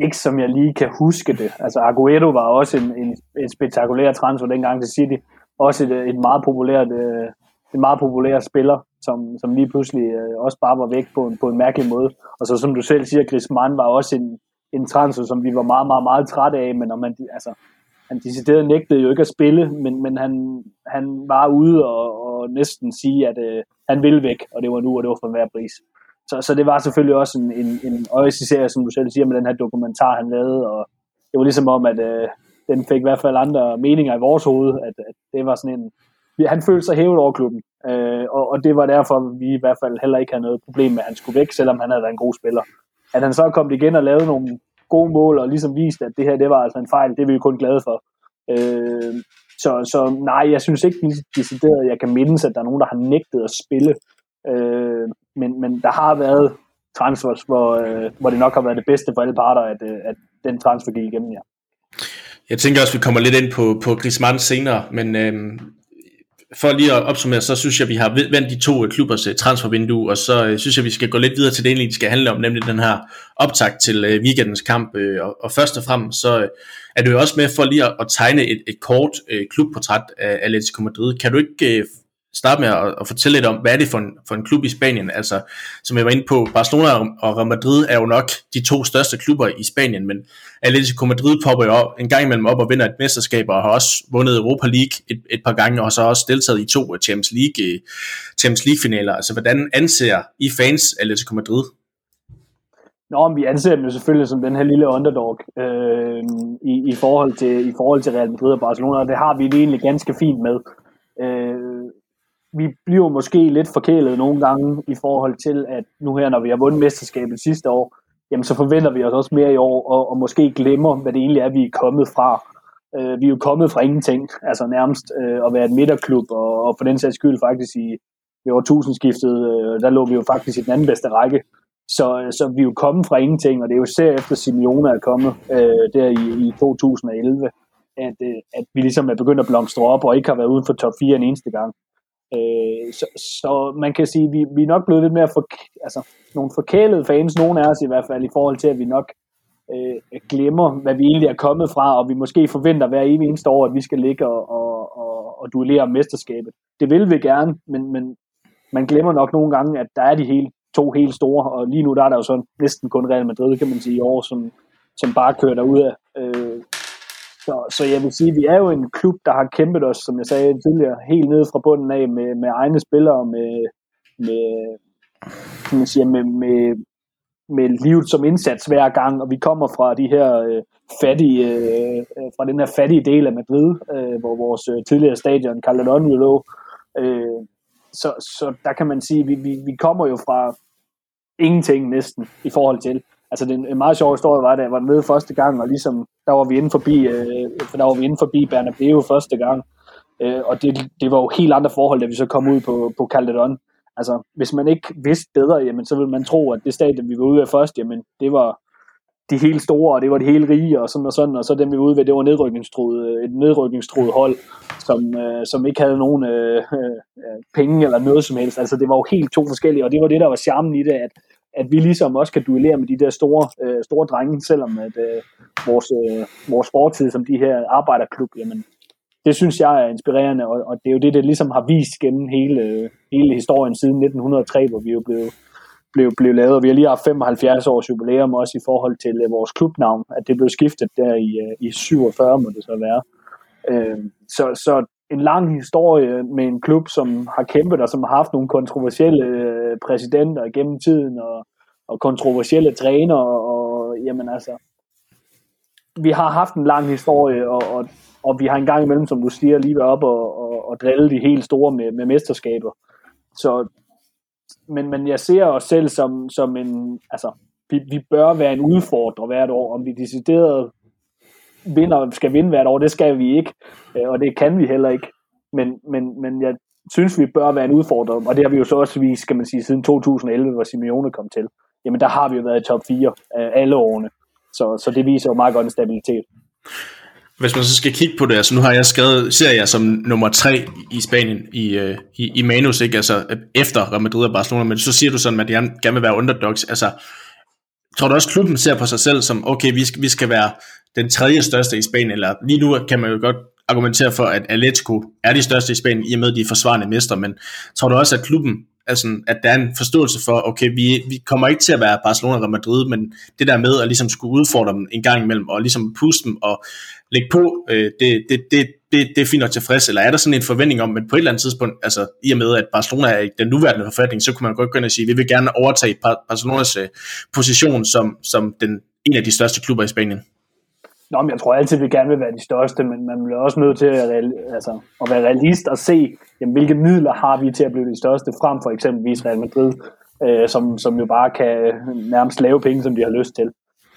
Speaker 2: Ikke som jeg lige kan huske det. Altså Aguero var også en, en, en spektakulær transfer dengang til City. Også et, et meget populært, øh, en meget populær spiller, som, som lige pludselig øh, også bare var væk på en, på en mærkelig måde. Og så som du selv siger, Griezmann var også en, en transfer, som vi var meget, meget, meget trætte af, men når man, altså, han decideret nægtede jo ikke at spille, men, men han, han var ude og, og næsten sige, at øh, han ville væk, og det var nu, og det var for hver pris. Så, så det var selvfølgelig også en, en, en øjesiserie, som du selv siger, med den her dokumentar, han lavede, og det var ligesom om, at øh, den fik i hvert fald andre meninger i vores hoved, at, at det var sådan en, han følte sig hævet over klubben, øh, og, og det var derfor, vi i hvert fald heller ikke havde noget problem med, at han skulle væk, selvom han havde været en god spiller. At han så kom igen og lavede nogle gode mål, og ligesom viste, at det her, det var altså en fejl, det er vi jo kun glade for. Øh, så, så nej, jeg synes ikke decideret, at jeg kan mindes, at der er nogen, der har nægtet at spille. Øh, men, men der har været transfers, hvor, øh, hvor det nok har været det bedste for alle parter, at, øh, at den transfer gik igennem, ja.
Speaker 1: Jeg tænker også, at vi kommer lidt ind på, på Griezmann senere, men øh, for lige at opsummere, så synes jeg, at vi har vendt de to øh, klubbers øh, transfervindue, og så øh, synes jeg, at vi skal gå lidt videre til det, egentlig skal handle om, nemlig den her optakt til weekendens kamp. Og, og først og fremmest, så er du jo også med for lige at tegne et, et kort klubportræt af Atletico Madrid. Kan du ikke starte med at, at fortælle lidt om, hvad er det for en, for en klub i Spanien? Altså, som jeg var inde på, Barcelona og Real Madrid er jo nok de to største klubber i Spanien, men Atletico Madrid popper jo en gang imellem op og vinder et mesterskab, og har også vundet Europa League et, et par gange, og har så også deltaget i to Champions League, øh, Champions League finaler. Altså, hvordan anser I fans Atletico Madrid?
Speaker 2: Nå, men vi anser dem jo selvfølgelig som den her lille underdog øh, i, i, forhold til, i forhold til Real Madrid og Barcelona, og det har vi det egentlig ganske fint med. Øh, vi bliver måske lidt forkælet nogle gange i forhold til, at nu her, når vi har vundet mesterskabet sidste år, jamen så forventer vi os også mere i år, og, og måske glemmer, hvad det egentlig er, vi er kommet fra. Øh, vi er jo kommet fra ingenting, altså nærmest øh, at være et midterklub, og, og for den sags skyld faktisk i, i årtusindskiftet, øh, der lå vi jo faktisk i den anden bedste række. Så, øh, så vi er jo kommet fra ingenting, og det er jo især efter Simeone er kommet øh, der i, i 2011, at, øh, at vi ligesom er begyndt at blomstre op, og ikke har været uden for top 4 en eneste gang. Øh, så, så man kan sige, at vi, vi er nok blevet lidt mere for, altså, nogle forkælede fans, nogle af os i hvert fald, i forhold til, at vi nok øh, glemmer, hvad vi egentlig er kommet fra, og vi måske forventer hver evig eneste år, at vi skal ligge og, og, og, og duellere om mesterskabet. Det vil vi gerne, men, men man glemmer nok nogle gange, at der er de helt, to helt store, og lige nu der er der jo sådan næsten kun Real Madrid, kan man sige, i år, som, som bare kører derud af. Øh, så, så jeg vil sige, at vi er jo en klub, der har kæmpet os, som jeg sagde tidligere, helt nede fra bunden af med, med egne spillere, med, med, kan man sige, med, med, med livet som indsats hver gang, og vi kommer fra de her øh, fattige, øh, øh fra den her fattige del af Madrid, øh, hvor vores øh, tidligere stadion, Calderón, jo lå. Øh, så, så der kan man sige, at vi, vi, vi kommer jo fra ingenting næsten i forhold til, altså det en meget sjov historie var, da jeg var nede første gang, og ligesom, der var vi inde forbi, øh, for der var vi inde forbi Bernabeu første gang, øh, og det, det var jo helt andre forhold, da vi så kom ud på, på Calderon. Altså, hvis man ikke vidste bedre, jamen, så ville man tro, at det stadion, vi var ude af først, jamen, det var de helt store, og det var de helt rige, og sådan og sådan, og så dem vi var ude ved, det var nedrykningstroet, øh, et nedrykningstroet hold, som, øh, som ikke havde nogen øh, øh, penge eller noget som helst. Altså, det var jo helt to forskellige, og det var det, der var charmen i det, at at vi ligesom også kan duellere med de der store, øh, store drenge, selvom at øh, vores, øh, vores fortid som de her arbejderklub, jamen, det synes jeg er inspirerende, og, og det er jo det, der ligesom har vist gennem hele, hele historien siden 1903, hvor vi jo blev, blev, blev lavet, og vi har lige haft 75 års jubilæum også i forhold til øh, vores klubnavn, at det blev skiftet der i, øh, i 47, må det så være. Øh, så, så en lang historie med en klub, som har kæmpet og som har haft nogle kontroversielle øh, præsidenter gennem tiden og, og kontroversielle træner og, og jamen altså vi har haft en lang historie og, og, og vi har en gang imellem, som du siger, lige været op og, og, og drille de helt store med, med mesterskaber. Så, men, men jeg ser os selv som, som en, altså, vi, vi bør være en udfordrer hvert år, om vi decideret vinder, skal vinde hvert år, det skal vi ikke, øh, og det kan vi heller ikke. Men, men, men jeg synes, vi bør være en udfordrer, og det har vi jo så også vist, skal man sige, siden 2011, hvor Simeone kom til. Jamen, der har vi jo været i top 4 alle årene. Så, så det viser jo meget godt en stabilitet.
Speaker 1: Hvis man så skal kigge på det, altså nu har jeg skrevet, ser jeg som nummer 3 i Spanien i, øh, i, i Manus, ikke? Altså efter Real Madrid og Barcelona, men så siger du sådan, at de gerne vil være underdogs. Altså, tror du også, klubben ser på sig selv som, okay, vi skal, vi skal være den tredje største i Spanien, eller lige nu kan man jo godt argumentere for, at Atletico er de største i Spanien, i og med, de er forsvarende mester, men tror du også, at klubben, altså, at der er en forståelse for, okay, vi, vi kommer ikke til at være Barcelona eller Madrid, men det der med at ligesom skulle udfordre dem en gang imellem, og ligesom puste dem og lægge på, øh, det, det, det, det, det er fint og tilfreds, eller er der sådan en forventning om, at på et eller andet tidspunkt, altså i og med, at Barcelona er i den nuværende forfatning, så kunne man godt gå ind og sige, at vi vil gerne overtage Barcelonas øh, position som, som den, en af de største klubber i Spanien.
Speaker 2: Nå, men jeg tror altid, at vi gerne vil være de største, men man bliver også nødt til at, altså, at være realist og se, jamen, hvilke midler har vi til at blive de største, frem for eksempelvis Real Madrid, øh, som, som jo bare kan nærmest lave penge, som de har lyst til.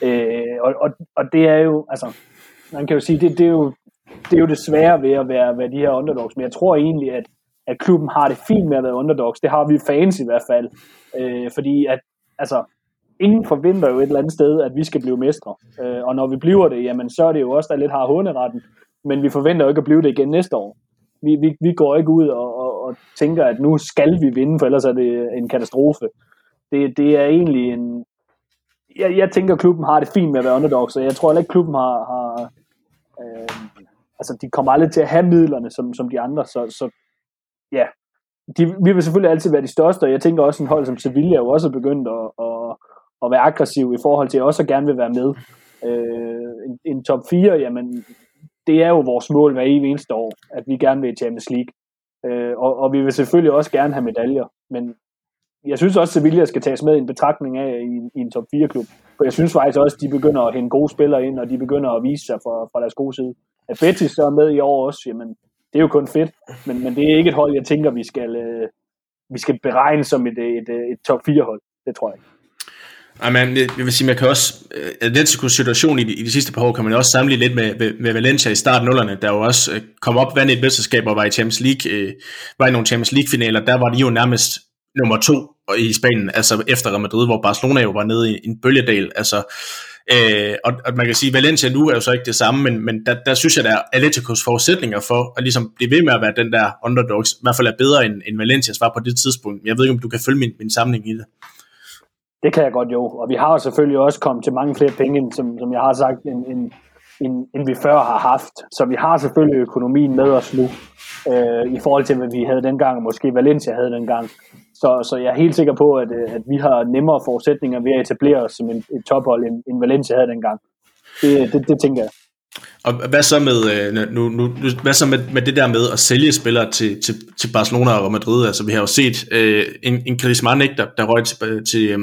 Speaker 2: Øh, og, og, og det er jo, altså, man kan jo sige, det, det, er, jo, det er jo det svære ved at være, være de her underdogs, men jeg tror egentlig, at, at klubben har det fint med at være underdogs. Det har vi fans i hvert fald, øh, fordi at, altså, ingen forventer jo et eller andet sted, at vi skal blive mestre. Øh, og når vi bliver det, jamen så er det jo også der lidt har hunderetten, men vi forventer jo ikke at blive det igen næste år. Vi, vi, vi går ikke ud og, og, og tænker, at nu skal vi vinde, for ellers er det en katastrofe. Det, det er egentlig en... Jeg, jeg tænker, at klubben har det fint med at være underdog, så jeg tror heller ikke, at klubben har... har øh, altså, de kommer aldrig til at have midlerne, som, som de andre, så, så ja, de, vi vil selvfølgelig altid være de største, og jeg tænker også en hold som Sevilla jo også begyndt at, at, at være aggressiv i forhold til, at også gerne vil være med. Øh, en, en top 4, jamen, det er jo vores mål hver eneste år, at vi gerne vil i Champions League. Øh, og, og vi vil selvfølgelig også gerne have medaljer, men jeg synes også, at Sevilla skal tages med i en betragtning af i, i en top 4-klub. For jeg synes faktisk også, at de begynder at hente gode spillere ind, og de begynder at vise sig fra, fra deres gode side. At Betis så er med i år også, jamen, det er jo kun fedt, men, men det er ikke et hold, jeg tænker, vi skal, øh, vi skal beregne som et, et, et, et top 4-hold. Det tror jeg ikke.
Speaker 1: Jamen, jeg vil sige, man kan også, øh, Atletico's situation i de, i de sidste par år, kan man også sammenligne lidt med, med, med Valencia i starten nullerne, der jo også øh, kom op vandt et mesterskab og var i Champions League, øh, var i nogle Champions League finaler, der var de jo nærmest nummer to i Spanien, altså efter Real Madrid, hvor Barcelona jo var nede i en bølgedal, altså Øh, og, og man kan sige, Valencia nu er jo så ikke det samme, men, men der, der synes jeg, der er Atleticos forudsætninger for at ligesom blive ved med at være den der underdogs, i hvert fald er bedre end, end Valencias var på det tidspunkt. Jeg ved ikke, om du kan følge min, min samling i det.
Speaker 2: Det kan jeg godt jo, og vi har selvfølgelig også kommet til mange flere penge, som, som jeg har sagt, end, end, end, end vi før har haft. Så vi har selvfølgelig økonomien med os nu, øh, i forhold til, hvad vi havde dengang, og måske Valencia havde dengang. Så, så jeg er helt sikker på, at, øh, at vi har nemmere forudsætninger ved at etablere os som en, et tophold, end, end Valencia havde dengang. Det, det, det tænker jeg.
Speaker 1: Og hvad så med, øh, nu, nu, hvad så med, med det der med at sælge spillere til, til, til Barcelona og Madrid? Altså vi har jo set øh, en, en Griezmann, ikke, der, der røg til, til, øh,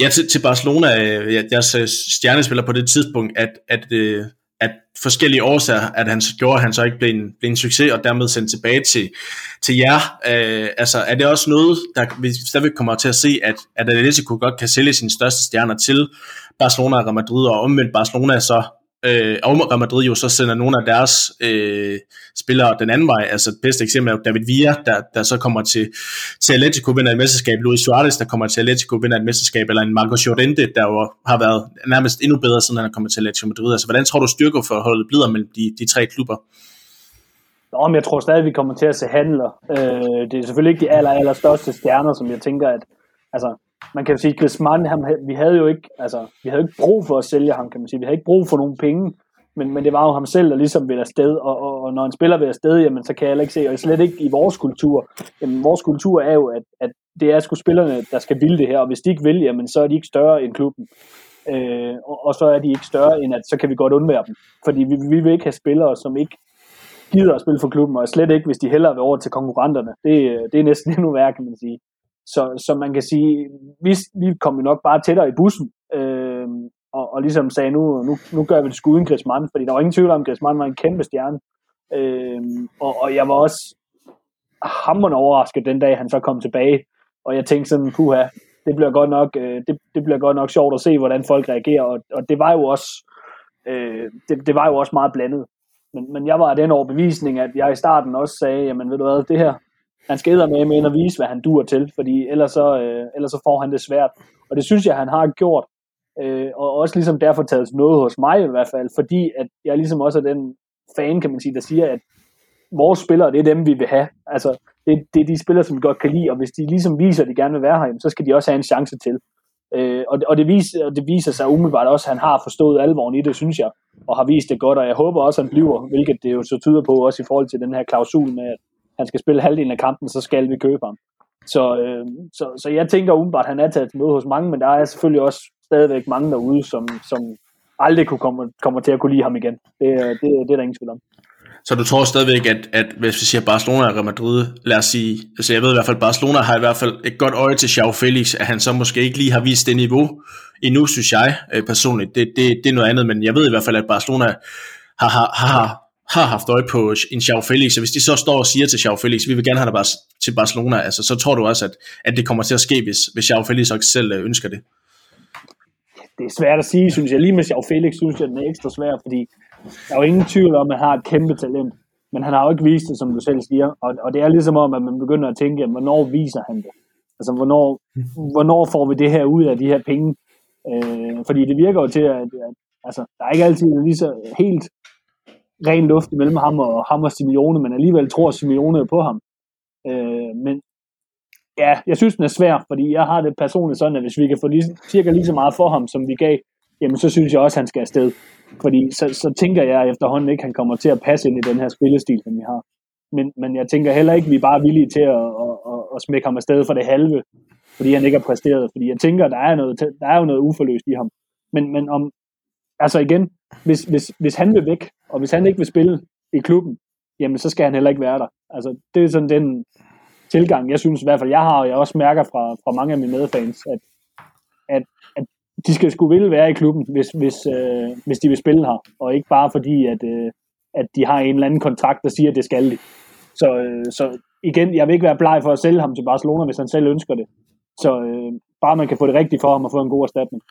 Speaker 1: ja, til, til Barcelona, øh, deres øh, stjernespiller på det tidspunkt, at, at øh, at forskellige årsager, at han gjorde, at han så ikke blev en, blev en succes, og dermed sendt tilbage til, til jer. Øh, altså, er det også noget, der vi stadigvæk kommer til at se, at, at Atletico godt kan sælge sine største stjerner til Barcelona og Madrid, og omvendt Barcelona så øh, og Real Madrid jo så sender nogle af deres øh, spillere den anden vej. Altså det bedste eksempel er David Villa, der, der så kommer til, til Atletico vinder et mesterskab. Luis Suarez, der kommer til Atletico vinder et mesterskab. Eller en Marcos Llorente, der jo har været nærmest endnu bedre, siden han er kommet til Atletico Madrid. Altså hvordan tror du styrkeforholdet bliver mellem de, de tre klubber?
Speaker 2: Nå, men jeg tror stadig, vi kommer til at se handler. Øh, det er selvfølgelig ikke de aller, aller største stjerner, som jeg tænker, at altså, man kan sige, Griezmann, ham, vi havde jo ikke, altså, vi havde ikke brug for at sælge ham, kan man sige. Vi havde ikke brug for nogen penge, men, men det var jo ham selv, der ligesom ville afsted, og, og, og når en spiller vil afsted, jamen, så kan jeg ikke se, og slet ikke i vores kultur. Jamen, vores kultur er jo, at, at det er sgu spillerne, der skal ville det her, og hvis de ikke vil, jamen, så er de ikke større end klubben. Øh, og, og så er de ikke større end, at så kan vi godt undvære dem. Fordi vi, vi vil ikke have spillere, som ikke gider at spille for klubben, og slet ikke, hvis de hellere vil over til konkurrenterne. Det, det er næsten endnu værre, kan man sige. Så, så man kan sige, vi, vi kom jo nok bare tættere i bussen, øh, og, og ligesom sagde, nu, nu, nu gør vi det sgu uden Griezmann, fordi der var ingen tvivl om, at Griezmann var en kæmpe stjerne. Øh, og, og jeg var også hammerende overrasket den dag, han så kom tilbage, og jeg tænkte sådan, puha, det bliver godt nok, øh, det, det bliver godt nok sjovt at se, hvordan folk reagerer, og, og det var jo også, øh, det, det var jo også meget blandet. Men, men jeg var af den overbevisning, at jeg i starten også sagde, jamen ved du hvad, det her, han skal med med at vise, hvad han dur til, fordi ellers så, øh, ellers så får han det svært. Og det synes jeg, han har gjort, øh, og også ligesom derfor taget noget hos mig i hvert fald, fordi at jeg ligesom også er den fan, kan man sige, der siger, at vores spillere, det er dem, vi vil have. Altså, det, det er de spillere, som vi godt kan lide, og hvis de ligesom viser, at de gerne vil være her, så skal de også have en chance til. Øh, og, og, det viser, og det viser sig umiddelbart også, at han har forstået alvoren i det, synes jeg, og har vist det godt, og jeg håber også, at han bliver, hvilket det jo så tyder på, også i forhold til den her klausul med, at han skal spille halvdelen af kampen, så skal vi købe ham. Så, øh, så, så jeg tænker umiddelbart, at han er taget med hos mange, men der er selvfølgelig også stadigvæk mange derude, som, som aldrig kunne komme, kommer til at kunne lide ham igen. Det, øh, det, det er der ingen tvivl om.
Speaker 1: Så du tror stadigvæk, at, at hvis vi siger Barcelona og Real Madrid, lad os sige, altså jeg ved i hvert fald, Barcelona har i hvert fald et godt øje til Xiao Felix, at han så måske ikke lige har vist det niveau endnu, synes jeg øh, personligt. Det, det, det er noget andet, men jeg ved i hvert fald, at Barcelona har, har, har, har haft øje på en Xiao Felix, og hvis de så står og siger til Xiao Felix, vi vil gerne have dig bare til Barcelona, altså, så tror du også, at, at det kommer til at ske, hvis, hvis Xiao Felix også selv øh, ønsker det?
Speaker 2: Det er svært at sige, synes jeg. Lige med Xiao Felix, synes jeg, den er ekstra svær, fordi der er jo ingen tvivl om, at han har et kæmpe talent, men han har jo ikke vist det, som du selv siger, og, og det er ligesom om, at man begynder at tænke, hvornår viser han det? Altså, hvornår, hvornår får vi det her ud af de her penge? Øh, fordi det virker jo til, at, at altså, der er ikke altid lige så helt ren luft imellem ham og ham og Simeone, men alligevel tror Simeone på ham. Øh, men ja, jeg synes, den er svær, fordi jeg har det personligt sådan, at hvis vi kan få lige, cirka lige så meget for ham, som vi gav, jamen så synes jeg også, at han skal afsted. Fordi så, så tænker jeg efterhånden ikke, at han kommer til at passe ind i den her spillestil, som vi har. men, men jeg tænker heller ikke, at vi er bare villige til at, at, at, at smække ham afsted for det halve, fordi han ikke har præsteret. Fordi jeg tænker, der er, noget, der er jo noget uforløst i ham. Men, men om, altså igen, hvis, hvis, hvis han vil væk, og hvis han ikke vil spille i klubben, jamen så skal han heller ikke være der. Altså det er sådan den tilgang, jeg synes i hvert fald, jeg har, og jeg også mærker fra, fra mange af mine medfans, at, at, at de skal sgu ville være i klubben, hvis, hvis, øh, hvis de vil spille her, og ikke bare fordi, at, øh, at de har en eller anden kontrakt, der siger, at det skal de. Så, øh, så igen, jeg vil ikke være bleg for at sælge ham til Barcelona, hvis han selv ønsker det. Så øh, bare man kan få det rigtigt for ham og få en god erstatning.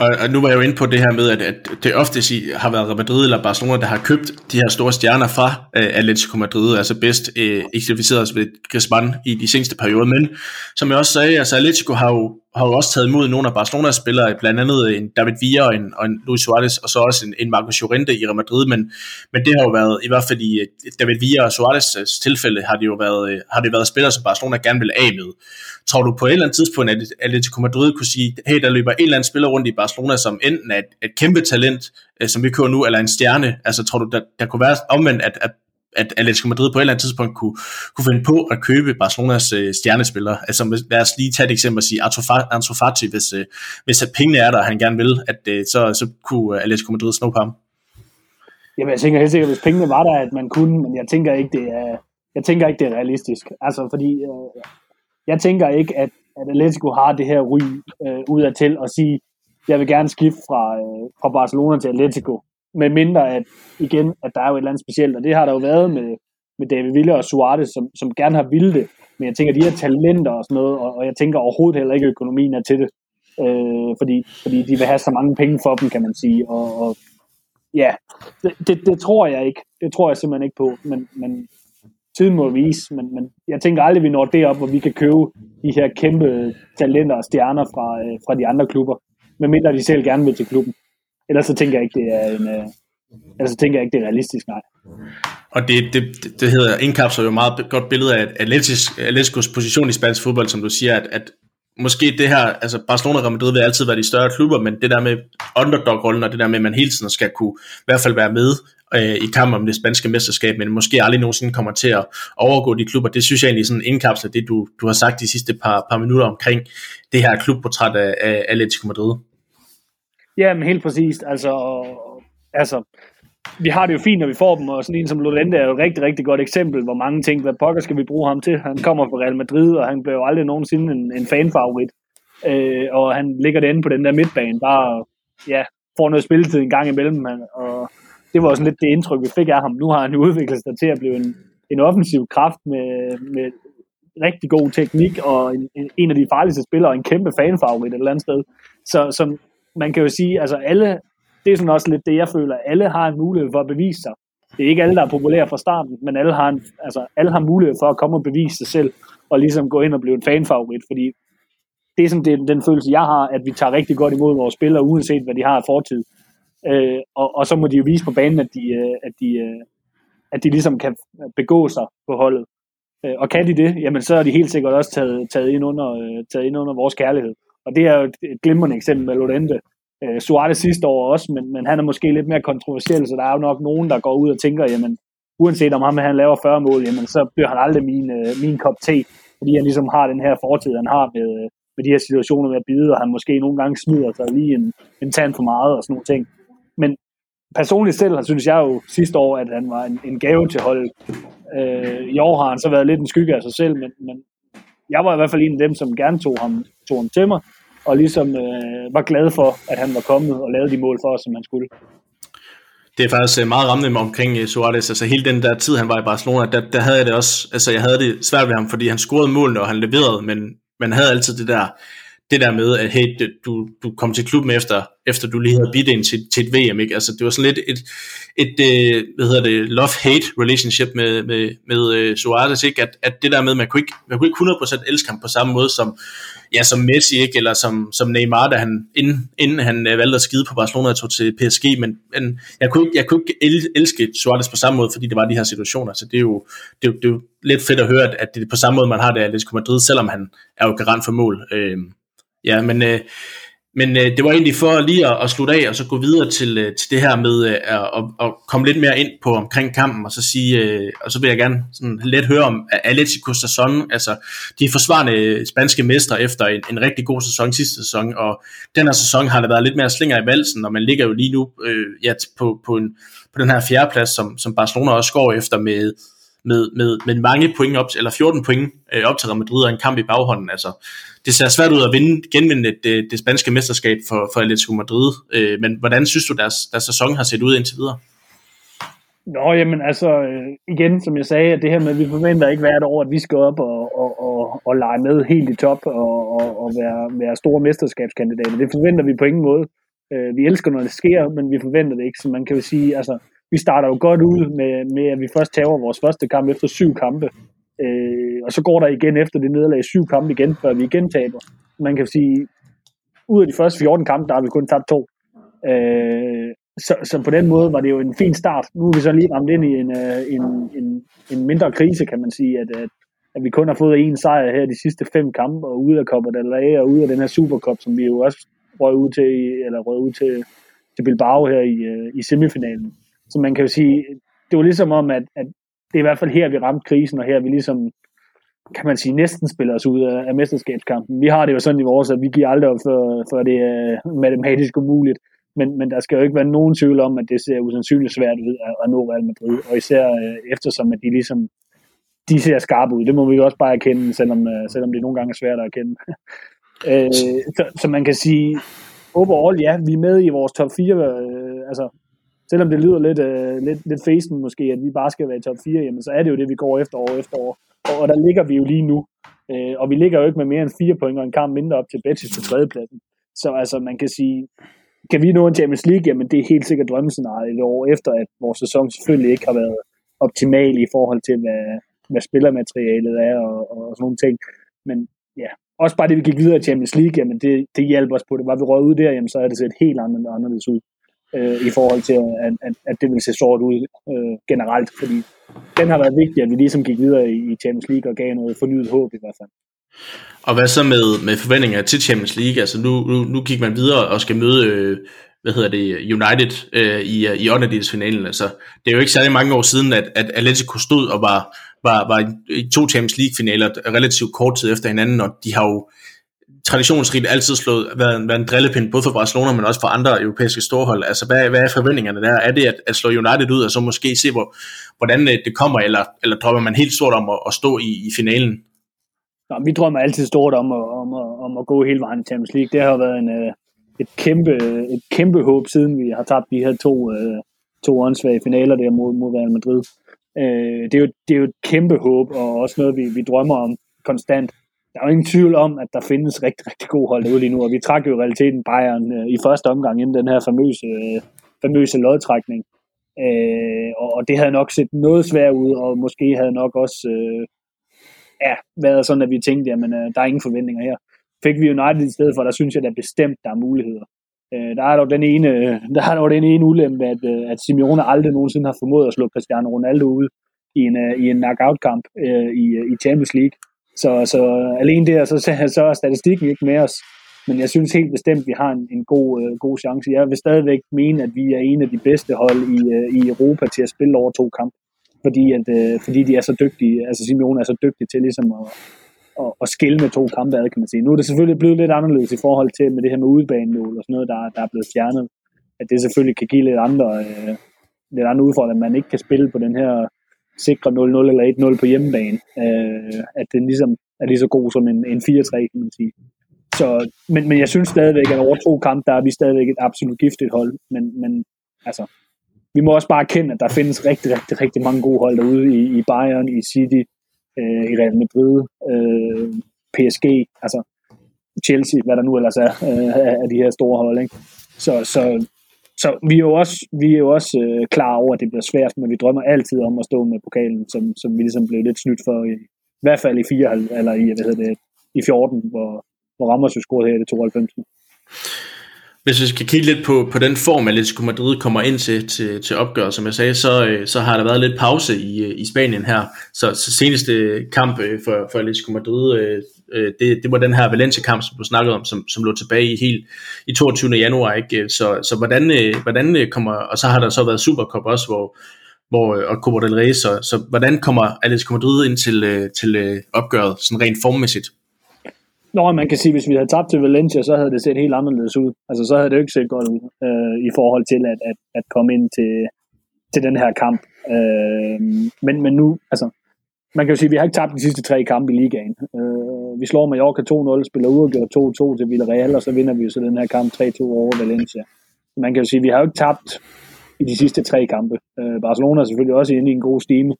Speaker 1: Og, og nu var jeg jo inde på det her med, at, at det ofte har været Real Madrid eller Barcelona, der har købt de her store stjerner fra uh, Atletico Madrid, altså bedst uh, eksemplificeret altså ved Griezmann i de seneste perioder. Men som jeg også sagde, altså Atletico har jo har jo også taget imod nogle af Barcelonas spillere, blandt andet øh, en David Villa og en, og en Luis Suarez, og så også en, en Marcos Llorente i Real Madrid, men, men det har jo været, i hvert fald i øh, David Villa og Suarez' tilfælde, har det jo været, øh, har det været spillere, som Barcelona gerne vil af med. Tror du på et eller andet tidspunkt, at Atletico Madrid kunne sige, hey, der løber en eller anden spiller rundt i Barcelona, som enten er et, et kæmpe talent, som vi kører nu, eller en stjerne, altså tror du, der, der kunne være omvendt, at, at at Atletico Madrid på et eller andet tidspunkt kunne, kunne finde på at købe Barcelonas øh, stjernespillere. Altså lad os lige tage et eksempel og sige Ansu Fati, hvis, øh, hvis at pengene er der, og han gerne vil, at øh, så, så kunne øh, Atletico Madrid snuppe ham.
Speaker 2: Jamen jeg tænker helt sikkert, hvis pengene var der, at man kunne, men jeg tænker ikke, det er, jeg tænker ikke, det er realistisk. Altså fordi, øh, jeg tænker ikke, at, at Atletico har det her ry øh, ud af til at sige, jeg vil gerne skifte fra, øh, fra Barcelona til Atletico med mindre at, igen, at der er jo et eller andet specielt, og det har der jo været med, med David Ville og Suarez, som, som gerne har ville det, men jeg tænker, de her talenter og sådan noget, og, og jeg tænker overhovedet heller ikke, at økonomien er til det, øh, fordi, fordi de vil have så mange penge for dem, kan man sige, og, og ja, det, det, det tror jeg ikke, det tror jeg simpelthen ikke på, men, men tiden må vise, men, men jeg tænker aldrig, vi når derop, hvor vi kan købe de her kæmpe talenter og stjerner fra, øh, fra de andre klubber, medmindre de selv gerne vil til klubben. Ellers så tænker jeg ikke, det er en, øh, ellers så tænker jeg ikke, det er realistisk, nej.
Speaker 1: Og det, det, det hedder, indkapsler jo meget godt billede af Atleticos position i spansk fodbold, som du siger, at, at måske det her, altså Barcelona og Real Madrid vil altid være de større klubber, men det der med underdog-rollen, og det der med, at man hele tiden skal kunne i hvert fald være med øh, i kampen om det spanske mesterskab, men måske aldrig nogensinde kommer til at overgå de klubber, det synes jeg egentlig sådan indkapsler det, du, du har sagt de sidste par, par minutter omkring det her klubportræt af, af Atletico Madrid.
Speaker 2: Ja, men helt præcist. Altså, altså, vi har det jo fint, når vi får dem, og sådan en som Lolende er jo et rigtig, rigtig godt eksempel, hvor mange ting, hvad pokker skal vi bruge ham til? Han kommer fra Real Madrid, og han blev aldrig nogensinde en, en fanfavorit. Øh, og han ligger derinde på den der midtbane, bare ja, får noget spilletid en gang imellem. Og det var også lidt det indtryk, vi fik af ham. Nu har han udviklet sig til at blive en, en offensiv kraft med, med rigtig god teknik, og en, en af de farligste spillere, og en kæmpe fanfavorit et eller andet sted. Så som, man kan jo sige, altså alle, det er sådan også lidt det, jeg føler, alle har en mulighed for at bevise sig. Det er ikke alle, der er populære fra starten, men alle har, en, altså, alle har mulighed for at komme og bevise sig selv, og ligesom gå ind og blive en fanfavorit, fordi det er sådan det, den følelse, jeg har, at vi tager rigtig godt imod vores spillere, uanset hvad de har af fortid. Øh, og, og så må de jo vise på banen, at de, øh, at de, øh, at de ligesom kan begå sig på holdet. Øh, og kan de det, jamen så er de helt sikkert også taget, taget, ind, under, øh, taget ind under vores kærlighed. Og det er jo et glimrende eksempel med Lorente. Øh, Suarez sidste år også, men, men han er måske lidt mere kontroversiel, så der er jo nok nogen, der går ud og tænker, jamen, uanset om ham han laver 40 mål, jamen, så bliver han aldrig min, øh, min kop te, fordi han ligesom har den her fortid, han har med, øh, med de her situationer med at bide, og han måske nogle gange smider sig lige en, en tand for meget og sådan nogle ting. Men personligt selv synes jeg jo sidste år, at han var en, en gave til holdet. Øh, I år har han så været lidt en skygge af sig selv, men, men jeg var i hvert fald en af dem, som gerne tog ham, tog ham til mig, og ligesom øh, var glad for, at han var kommet og lavede de mål for os, som han skulle.
Speaker 1: Det er faktisk øh, meget rammende omkring øh, Suarez, altså hele den der tid, han var i Barcelona, der, der havde jeg det også, altså jeg havde det svært ved ham, fordi han scorede målene, og han leverede, men man havde altid det der, det der med, at hey, du, du kom til klubben efter, efter du lige havde bidt ind til, til et VM, ikke? Altså, det var sådan lidt et, et, et hvad hedder det, love-hate relationship med, med, med Suarez, ikke? At, at det der med, man kunne ikke, man kunne ikke 100% elske ham på samme måde som, ja, som Messi, ikke? Eller som, som Neymar, da han, inden, inden han øh, valgte at skide på Barcelona og tog til PSG, men, men jeg, kunne ikke, jeg kunne ikke elske Suarez på samme måde, fordi det var de her situationer, så det er jo, det er det er jo lidt fedt at høre, at det er på samme måde, man har det af Atletico Madrid, selvom han er jo garant for mål. Øh, Ja, men øh, men øh, det var egentlig for lige at, at slutte af, og så gå videre til, øh, til det her med øh, at, at komme lidt mere ind på omkring kampen, og så sige, øh, og så vil jeg gerne sådan lidt høre om Atletico sæson, altså de forsvarende øh, spanske mestre efter en, en rigtig god sæson sidste sæson, og den her sæson har der været lidt mere slinger i valsen, og man ligger jo lige nu øh, ja, på, på, en, på den her fjerdeplads, som, som Barcelona også går efter med, med, med, med mange point op, eller 14 point øh, op til Real Madrid og en kamp i baghånden. Altså, det ser svært ud at vinde, genvinde det, det spanske mesterskab for, for Atletico Madrid, øh, men hvordan synes du, deres, deres sæson har set ud indtil videre?
Speaker 2: Nå, jamen altså, øh, igen, som jeg sagde, at det her med, at vi forventer ikke hvert år, at vi skal op og, og, og, og lege med helt i top og, og, og være, være store mesterskabskandidater. Det forventer vi på ingen måde. Øh, vi elsker, når det sker, men vi forventer det ikke. Så man kan jo sige, altså, vi starter jo godt ud med, med at vi først tager vores første kamp efter syv kampe. Øh, og så går der igen efter det nederlag syv kampe igen, før vi igen taber. Man kan sige, ud af de første 14 kampe, der har vi kun tabt to. Øh, så, så på den måde var det jo en fin start. Nu er vi så lige ramt ind i en, øh, en, en, en mindre krise, kan man sige, at, at, at vi kun har fået en sejr her de sidste fem kampe, og ude af Copa del Rey, og ude af den her Supercup, som vi jo også røg ud til, eller røg ud til, til Bilbao her i, øh, i semifinalen. Så man kan jo sige, det var ligesom om, at, at det er i hvert fald her, vi ramte krisen, og her vi ligesom, kan man sige, næsten spiller os ud af, af mesterskabskampen. Vi har det jo sådan i vores, at vi giver aldrig op, for, for det er matematisk umuligt. Men, men der skal jo ikke være nogen tvivl om, at det ser usandsynligt svært ud at, at nå Real Madrid. Og især øh, eftersom, at de ligesom de ser skarpe ud. Det må vi jo også bare erkende, selvom, øh, selvom det nogle gange er svært at erkende. øh, så, så man kan sige, overall, ja, vi er med i vores top 4. Øh, altså, selvom det lyder lidt, øh, lidt, lidt fesen måske, at vi bare skal være i top 4, jamen, så er det jo det, vi går efter år efter år. Og, og der ligger vi jo lige nu. Øh, og vi ligger jo ikke med mere end fire point og en kamp mindre op til Betis på tredjepladsen. Så altså, man kan sige, kan vi nå en Champions League? Jamen, det er helt sikkert drømmescenariet et år efter, at vores sæson selvfølgelig ikke har været optimal i forhold til, hvad, hvad spillermaterialet er og, og sådan nogle ting. Men ja, også bare det, vi gik videre i Champions League, jamen det, det hjælper os på det. Var vi røget ud der, jamen så er det set helt andet, anderledes ud øh, i forhold til, at, at, at det vil se sort ud øh, generelt, fordi den har været vigtig, at vi ligesom gik videre i, Champions League og gav noget fornyet håb i hvert fald.
Speaker 1: Og hvad så med, med forventninger til Champions League? Altså nu, nu, nu gik man videre og skal møde, øh, hvad hedder det, United øh, i, i 8. finalen. Altså, det er jo ikke særlig mange år siden, at, at Atletico stod og var, var, var i to Champions League finaler relativt kort tid efter hinanden, og de har jo traditionsrigt altid slået, været, været en drillepind, både for Barcelona, men også for andre europæiske storhold. Altså, hvad, hvad er forventningerne der? Er det at, at slå United ud, og så måske se, hvor, hvordan øh, det kommer, eller, eller drømmer man helt stort om at, at stå i, i finalen?
Speaker 2: Nå, vi drømmer altid stort om at, om, at, om at gå hele vejen i Champions League. Det har været en, øh, et, kæmpe, et kæmpe håb, siden vi har tabt de her to, øh, to åndssvage finaler der mod, mod Real Madrid. Det er, jo, det er jo et kæmpe håb, og også noget, vi, vi drømmer om konstant der er jo ingen tvivl om, at der findes rigtig, rigtig gode hold derude lige nu, og vi trak jo i realiteten Bayern øh, i første omgang inden den her famøse, øh, famøse lodtrækning. Øh, og, og det havde nok set noget svært ud, og måske havde nok også øh, ja, været sådan, at vi tænkte, at øh, der er ingen forventninger her. Fik vi United i stedet for, der synes jeg da bestemt, der er muligheder. Øh, der er dog den ene, der er dog den ene ulempe, at, øh, at Simeone aldrig nogensinde har formået at slå Cristiano Ronaldo ud i en, øh, i en knockout-kamp øh, i, øh, i Champions League. Så, så alene der, så, så er statistikken ikke med os. Men jeg synes helt bestemt, at vi har en, en god, øh, god chance. Jeg vil stadigvæk mene, at vi er en af de bedste hold i, øh, i Europa til at spille over to kampe. Fordi, at, øh, fordi de er så dygtige, altså Simeone er så dygtig til ligesom at, at, at skille med to kampe ad, kan man sige. Nu er det selvfølgelig blevet lidt anderledes i forhold til med det her med udbanemål og sådan noget, der, der er blevet fjernet. At det selvfølgelig kan give lidt andre, øh, lidt andre udfordringer, at man ikke kan spille på den her sikre 0-0 eller 1-0 på hjemmebane, øh, at den ligesom er lige så god som en, en 4-3, kan man sige. Så, men, men jeg synes stadigvæk, at over to kampe, der er vi stadigvæk et absolut giftigt hold, men, men altså, vi må også bare erkende, at der findes rigtig, rigtig, rigtig mange gode hold derude i, i Bayern, i City, øh, i Real Madrid, øh, PSG, altså Chelsea, hvad der nu ellers er øh, af de her store hold. Ikke? Så, så så vi er jo også, vi er jo også øh, klar over, at det bliver svært, men vi drømmer altid om at stå med pokalen, som, som vi ligesom blev lidt snydt for, i, i hvert fald i 4, eller i, hvad hedder det, i 14, hvor, hvor Ramos jo scorede her i det 92.
Speaker 1: Hvis vi skal kigge lidt på, på den form, Atletico Madrid kommer ind til, til, til opgør, som jeg sagde, så, øh, så har der været lidt pause i, øh, i Spanien her. Så, så seneste kamp øh, for, for Atletico Madrid Øh, det, det var den her Valencia-kamp, som du snakkede om, som, som lå tilbage i helt i 22. januar. Ikke? Så, så hvordan, øh, hvordan øh, kommer, og så har der så været Supercup også, hvor, hvor, øh, og Copa del Rey, så, så hvordan kommer Atletico Madrid ind til, øh, til opgøret, sådan rent formmæssigt?
Speaker 2: Nå, man kan sige, at hvis vi havde tabt til Valencia, så havde det set helt anderledes ud. Altså, så havde det jo ikke set godt ud øh, i forhold til at, at, at komme ind til, til den her kamp. Øh, men, men nu, altså, man kan jo sige, at vi har ikke tabt de sidste tre kampe i ligaen. Øh, vi slår Mallorca 2-0, spiller uafgjort 2-2 til Villarreal, og så vinder vi jo så den her kamp 3-2 over Valencia. Man kan jo sige, at vi har jo ikke tabt i de sidste tre kampe. Øh, Barcelona er selvfølgelig også inde i en god stime.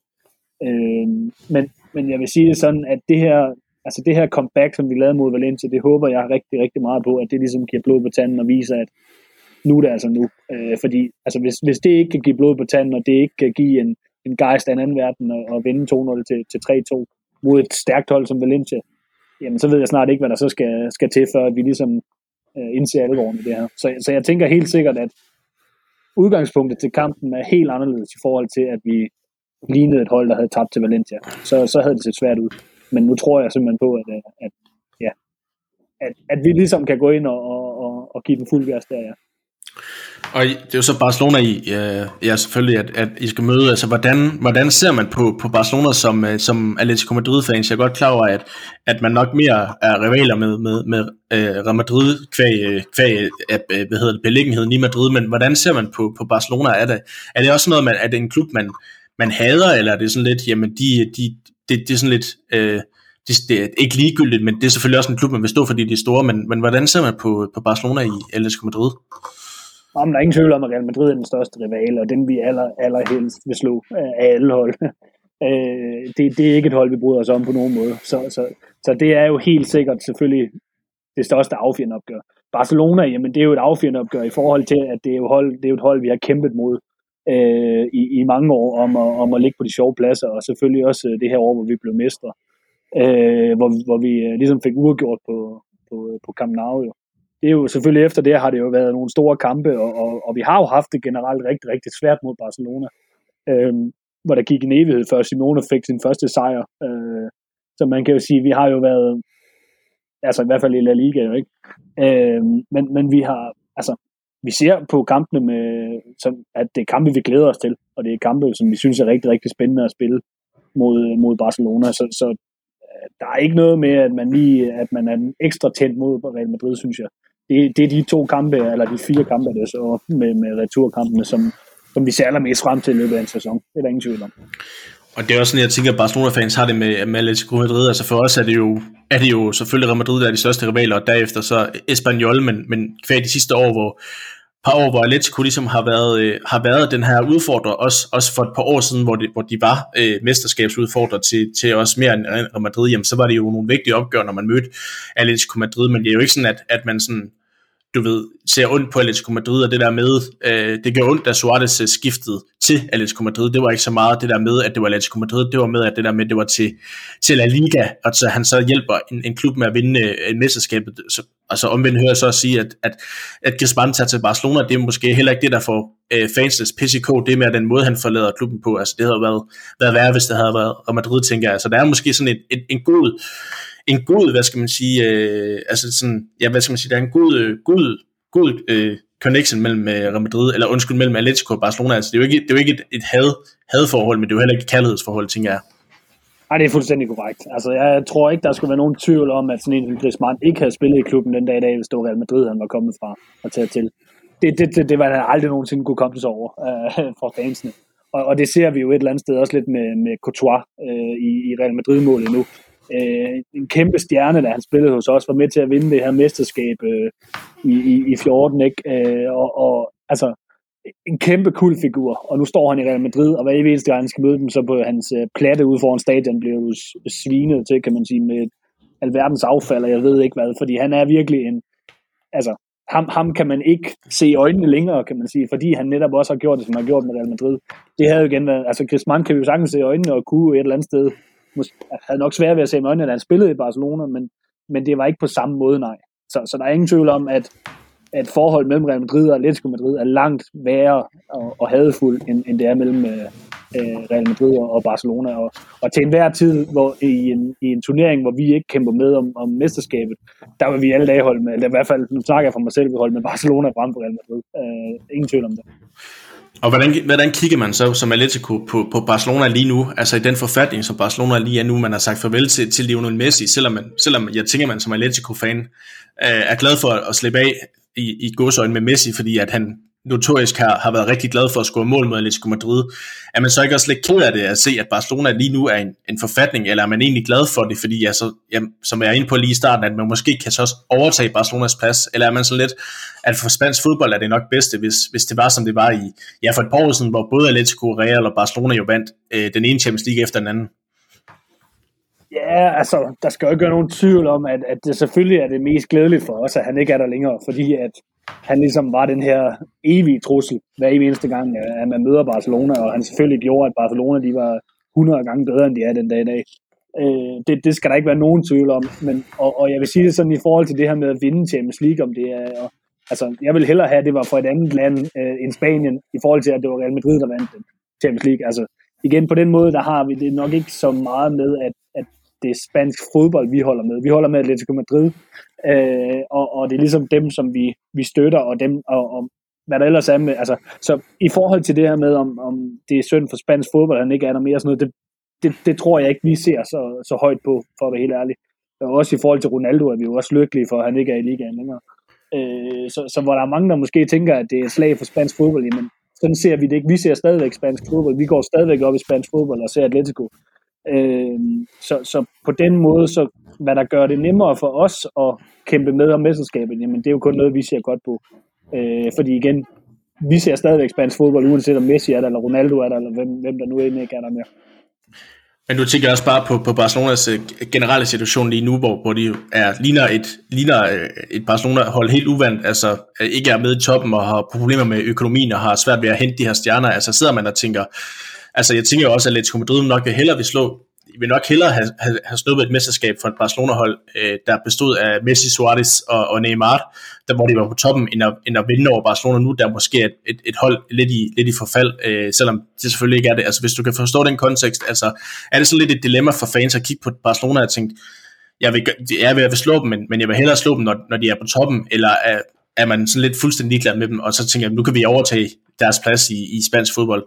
Speaker 2: Øh, men, men jeg vil sige det sådan, at det her, altså det her comeback, som vi lavede mod Valencia, det håber jeg rigtig, rigtig meget på, at det ligesom giver blod på tanden og viser, at nu er det altså nu. Øh, fordi altså hvis, hvis det ikke kan give blod på tanden, og det ikke kan give en, en gejst af en anden verden og, og vinde 2-0 til, til 3-2 mod et stærkt hold som Valencia, jamen så ved jeg snart ikke, hvad der så skal, skal til, før vi ligesom øh, indser alvoren i det her. Så, så jeg tænker helt sikkert, at udgangspunktet til kampen er helt anderledes i forhold til, at vi lignede et hold, der havde tabt til Valencia. Så, så havde det set svært ud. Men nu tror jeg simpelthen på, at, at, ja, at, at vi ligesom kan gå ind og, og, og give den fuld gas der, ja.
Speaker 1: Og det er jo så Barcelona i, ja, ja selvfølgelig, at, at I skal møde, altså hvordan, hvordan ser man på, på Barcelona som, øh, som Atletico Madrid-fans? Jeg er godt klar over, at, at man nok mere er rivaler med, med, med øh, Real Madrid kvæg, øh, kvæg øh, hvad hedder det, beliggenheden i Madrid, men hvordan ser man på, på Barcelona? Er det, er det også noget, man, er det en klub, man, man hader, eller er det sådan lidt, jamen de, de, det, det er sådan lidt, Øh, det, det er ikke ligegyldigt, men det er selvfølgelig også en klub, man vil stå, fordi de er store, men, men hvordan ser man på, på Barcelona i Atletico Madrid?
Speaker 2: Jamen, der er ingen tvivl om, at Real Madrid er den største rival, og den vi aller, allerhelst vil slå øh, af alle hold. Øh, det, det er ikke et hold, vi bryder os om på nogen måde. Så, så, så det er jo helt sikkert selvfølgelig det største affjendeopgør. Barcelona, jamen det er jo et affjendeopgør i forhold til, at det er jo, hold, det er jo et hold, vi har kæmpet mod øh, i, i mange år om at, om at ligge på de sjove pladser, og selvfølgelig også øh, det her år, hvor vi blev mestre, øh, hvor, hvor vi øh, ligesom fik uafgjort på, på, på Camp Nou jo det er jo selvfølgelig efter det, har det jo været nogle store kampe, og, og, og vi har jo haft det generelt rigtig, rigtig svært mod Barcelona, øhm, hvor der gik en evighed før Simone fik sin første sejr. Øh, så man kan jo sige, vi har jo været, altså i hvert fald i La Liga jo ikke, øh, men, men vi har, altså vi ser på kampene med, som, at det er kampe, vi glæder os til, og det er kampe, som vi synes er rigtig, rigtig spændende at spille mod, mod Barcelona, så, så øh, der er ikke noget med, at man lige at man er ekstra tændt mod Real Madrid, synes jeg. Det, det er de to kampe, eller de fire kampe, der så med, med returkampene, som, som vi ser allermest frem til i løbet af en sæson. Det er der ingen tvivl om.
Speaker 1: Og det er også sådan, jeg tænker, at Barcelona-fans har det med, med Atletico Madrid. Altså for os er det jo, er det jo selvfølgelig Real Madrid, der er de største rivaler, og derefter så Espanyol, men, men hver de sidste år, hvor par år, hvor Atletico ligesom har været, øh, har været den her udfordrer, også, også for et par år siden, hvor de, hvor de var øh, mesterskabsudfordrer til, til os mere end Real Madrid, jamen, så var det jo nogle vigtige opgør, når man mødte Atletico Madrid, men det er jo ikke sådan, at, at man sådan du ved, ser ondt på Atletico Madrid, og det der med, øh, det gør ondt, da Suarez øh, skiftede til Atletico Madrid. Det var ikke så meget det der med, at det var Atletico Madrid, det var med, at det der med, det var til, til La Liga, og så han så hjælper en, en klub med at vinde øh, en mesterskab. Så, altså omvendt hører jeg så at sige, at, at, at Griezmann tager til Barcelona, det er måske heller ikke det, der får øh, fansens PCK, det med den måde, han forlader klubben på. Altså det havde været, været værre, hvis det havde været Og Madrid, tænker jeg. Så der er måske sådan et, en, en god en god, hvad skal man sige, øh, altså sådan, ja, hvad skal man sige, der er en god, øh, god, god øh, connection mellem øh, Real Madrid, eller undskyld, mellem Atletico og Barcelona, altså det er jo ikke, det er jo ikke et, et had, hadforhold, men det er jo heller ikke et kærlighedsforhold, tænker jeg.
Speaker 2: Nej, det er fuldstændig korrekt. Altså, jeg tror ikke, der skulle være nogen tvivl om, at sådan en som Griezmann ikke havde spillet i klubben den dag i dag, hvis det var Real Madrid, han var kommet fra og taget til. Det, det, det, det var han aldrig nogensinde kunne komme sig over øh, for fansene. Og, og, det ser vi jo et eller andet sted også lidt med, med Courtois øh, i, i Real Madrid-målet nu øh, en kæmpe stjerne, da han spillede hos os, var med til at vinde det her mesterskab øh, i, i, i 14, ikke? Øh, og, og altså, en kæmpe kul figur, og nu står han i Real Madrid, og hver eneste gang han skal møde dem, så på hans øh, platte ude foran stadion bliver jo svinet til, kan man sige, med alverdens affald, og jeg ved ikke hvad, fordi han er virkelig en, altså, ham, ham kan man ikke se i øjnene længere, kan man sige, fordi han netop også har gjort det, som han har gjort med Real Madrid. Det havde jo igen været, altså Griezmann kan vi jo sagtens se i øjnene og kunne et eller andet sted havde nok svært ved at se i øjnene, da han spillede i Barcelona, men, men det var ikke på samme måde, nej. Så, så der er ingen tvivl om, at, at forhold mellem Real Madrid og Atletico Madrid er langt værre og, og hadefuld, end, end det er mellem øh, øh Real Madrid og Barcelona. Og, og til enhver tid hvor i, en, i en turnering, hvor vi ikke kæmper med om, om mesterskabet, der vil vi alle dage holde med, eller i hvert fald, nu snakker jeg for mig selv, vi holde med Barcelona frem for Real Madrid. Øh, ingen tvivl om det.
Speaker 1: Og hvordan, hvordan kigger man så som Atletico på, på Barcelona lige nu? Altså i den forfatning, som Barcelona lige er nu, man har sagt farvel til, til Lionel Messi, selvom, man, selvom jeg tænker, man som Atletico-fan øh, er glad for at slippe af i, i godsøjne med Messi, fordi at han notorisk har, har været rigtig glad for at score mål mod Atletico Madrid. Er man så ikke også lidt ked af det at se, at Barcelona lige nu er en, en forfatning, eller er man egentlig glad for det, fordi altså, jamen, som jeg er inde på lige i starten, at man måske kan så også overtage Barcelonas plads, eller er man så lidt, at for spansk fodbold er det nok bedste, hvis, hvis det var som det var i, ja for et par år siden, hvor både Atletico, Real og Barcelona jo vandt øh, den ene Champions League efter den anden.
Speaker 2: Ja, altså, der skal jo ikke være nogen tvivl om, at, at det selvfølgelig er det mest glædeligt for os, at han ikke er der længere, fordi at han ligesom var den her evige trussel hver eneste gang, øh, at man møder Barcelona, og han selvfølgelig gjorde, at Barcelona de var 100 gange bedre, end de er den dag i dag. Øh, det, det skal der ikke være nogen tvivl om, men, og, og jeg vil sige det sådan i forhold til det her med at vinde Champions League, om det er, og, altså jeg vil hellere have, at det var for et andet land øh, end Spanien, i forhold til, at det var Real Madrid, der vandt Champions League. Altså igen, på den måde, der har vi det nok ikke så meget med, at, at det er spansk fodbold, vi holder med. Vi holder med Atletico Madrid, øh, og, og det er ligesom dem, som vi, vi støtter, og dem, og, og hvad der ellers er med, altså, så i forhold til det her med, om, om det er synd for spansk fodbold, han ikke er der mere, sådan noget, det, det, det tror jeg ikke, vi ser så, så højt på, for at være helt ærlig. Og også i forhold til Ronaldo er vi jo også lykkelige for, at han ikke er i ligaen længere. Øh, så, så hvor der er mange, der måske tænker, at det er et slag for spansk fodbold, jamen sådan ser vi det ikke. Vi ser stadigvæk spansk fodbold. Vi går stadigvæk op i spansk fodbold og ser Atletico. Øh, så, så på den måde, så hvad der gør det nemmere for os at kæmpe med om mesterskabet, jamen det er jo kun noget, vi ser godt på. Øh, fordi igen, vi ser stadigvæk spansk fodbold, uanset om Messi er der, eller Ronaldo er der, eller hvem, hvem der nu end ikke er der mere.
Speaker 1: Men du tænker også bare på, på Barcelonas øh, generelle situation lige nu, hvor, hvor de er, ligner, et, ligner øh, et Barcelona-hold helt uvandt, altså øh, ikke er med i toppen og har problemer med økonomien og har svært ved at hente de her stjerner. Altså sidder man og tænker, altså jeg tænker også, at Atletico Madrid nok vil hellere vil slå vil nok hellere have, have, have snuppet et mesterskab for et Barcelona-hold, øh, der bestod af Messi, Suarez og, og Neymar, der hvor de var på toppen, end at, end at vinde over Barcelona nu, der måske er et, et, et hold lidt i, lidt i forfald, øh, selvom det selvfølgelig ikke er det. Altså hvis du kan forstå den kontekst, altså er det så lidt et dilemma for fans at kigge på Barcelona og tænke, jeg vil, jeg vil, slå dem, men, men jeg vil hellere slå dem, når, når de er på toppen, eller er, er man sådan lidt fuldstændig ligeglad med dem, og så tænker jeg, nu kan vi overtage deres plads i, i spansk fodbold.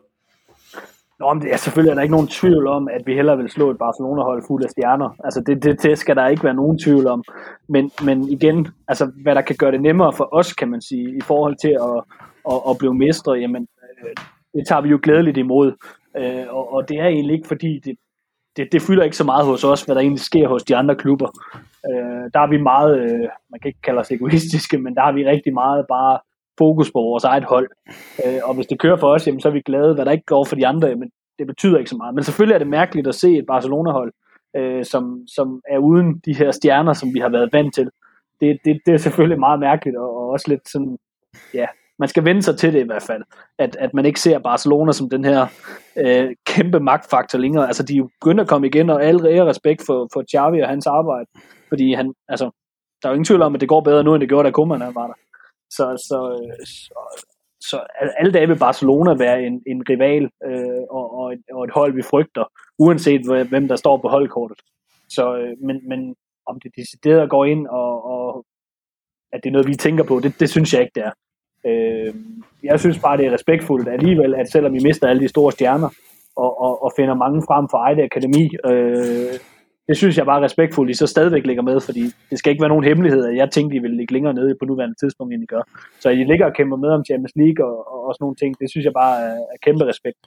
Speaker 2: Nå, men det er selvfølgelig er der ikke nogen tvivl om, at vi hellere vil slå et Barcelona-hold fuld af stjerner. Altså det, det, det skal der ikke være nogen tvivl om. Men, men igen, altså hvad der kan gøre det nemmere for os, kan man sige, i forhold til at, at, at blive mestre, jamen øh, det tager vi jo glædeligt imod. Øh, og, og det er egentlig ikke fordi, det, det, det fylder ikke så meget hos os, hvad der egentlig sker hos de andre klubber. Øh, der er vi meget, øh, man kan ikke kalde os egoistiske, men der har vi rigtig meget bare fokus på vores eget hold. Øh, og hvis det kører for os, jamen, så er vi glade. Hvad der ikke går for de andre, men det betyder ikke så meget. Men selvfølgelig er det mærkeligt at se et Barcelona-hold, øh, som, som er uden de her stjerner, som vi har været vant til. Det, det, det er selvfølgelig meget mærkeligt, og, og også lidt sådan, ja, man skal vende sig til det i hvert fald, at, at man ikke ser Barcelona som den her øh, kæmpe magtfaktor længere. Altså, de er jo begyndt at komme igen, og alle ære respekt for, for Xavi og hans arbejde, fordi han, altså, der er jo ingen tvivl om, at det går bedre nu, end det gjorde, da Koeman var der. Så, så, så, så alle dage vil Barcelona være en, en rival øh, og, og, et, og et hold, vi frygter, uanset hvem der står på holdkortet. Så, øh, men, men om det decideret går ind, og, og at det er noget, vi tænker på, det, det synes jeg ikke, det er. Øh, jeg synes bare, det er respektfuldt alligevel, at selvom vi mister alle de store stjerner, og, og, og finder mange frem for eget akademi, øh, det synes jeg bare er respektfuldt, I så stadigvæk ligger med, fordi det skal ikke være nogen hemmelighed, at jeg tænkte, I ville ligge længere nede på nuværende tidspunkt, end I gør. Så I ligger og kæmper med om Champions League og, og, og sådan nogle ting, det synes jeg bare er, er kæmpe respekt.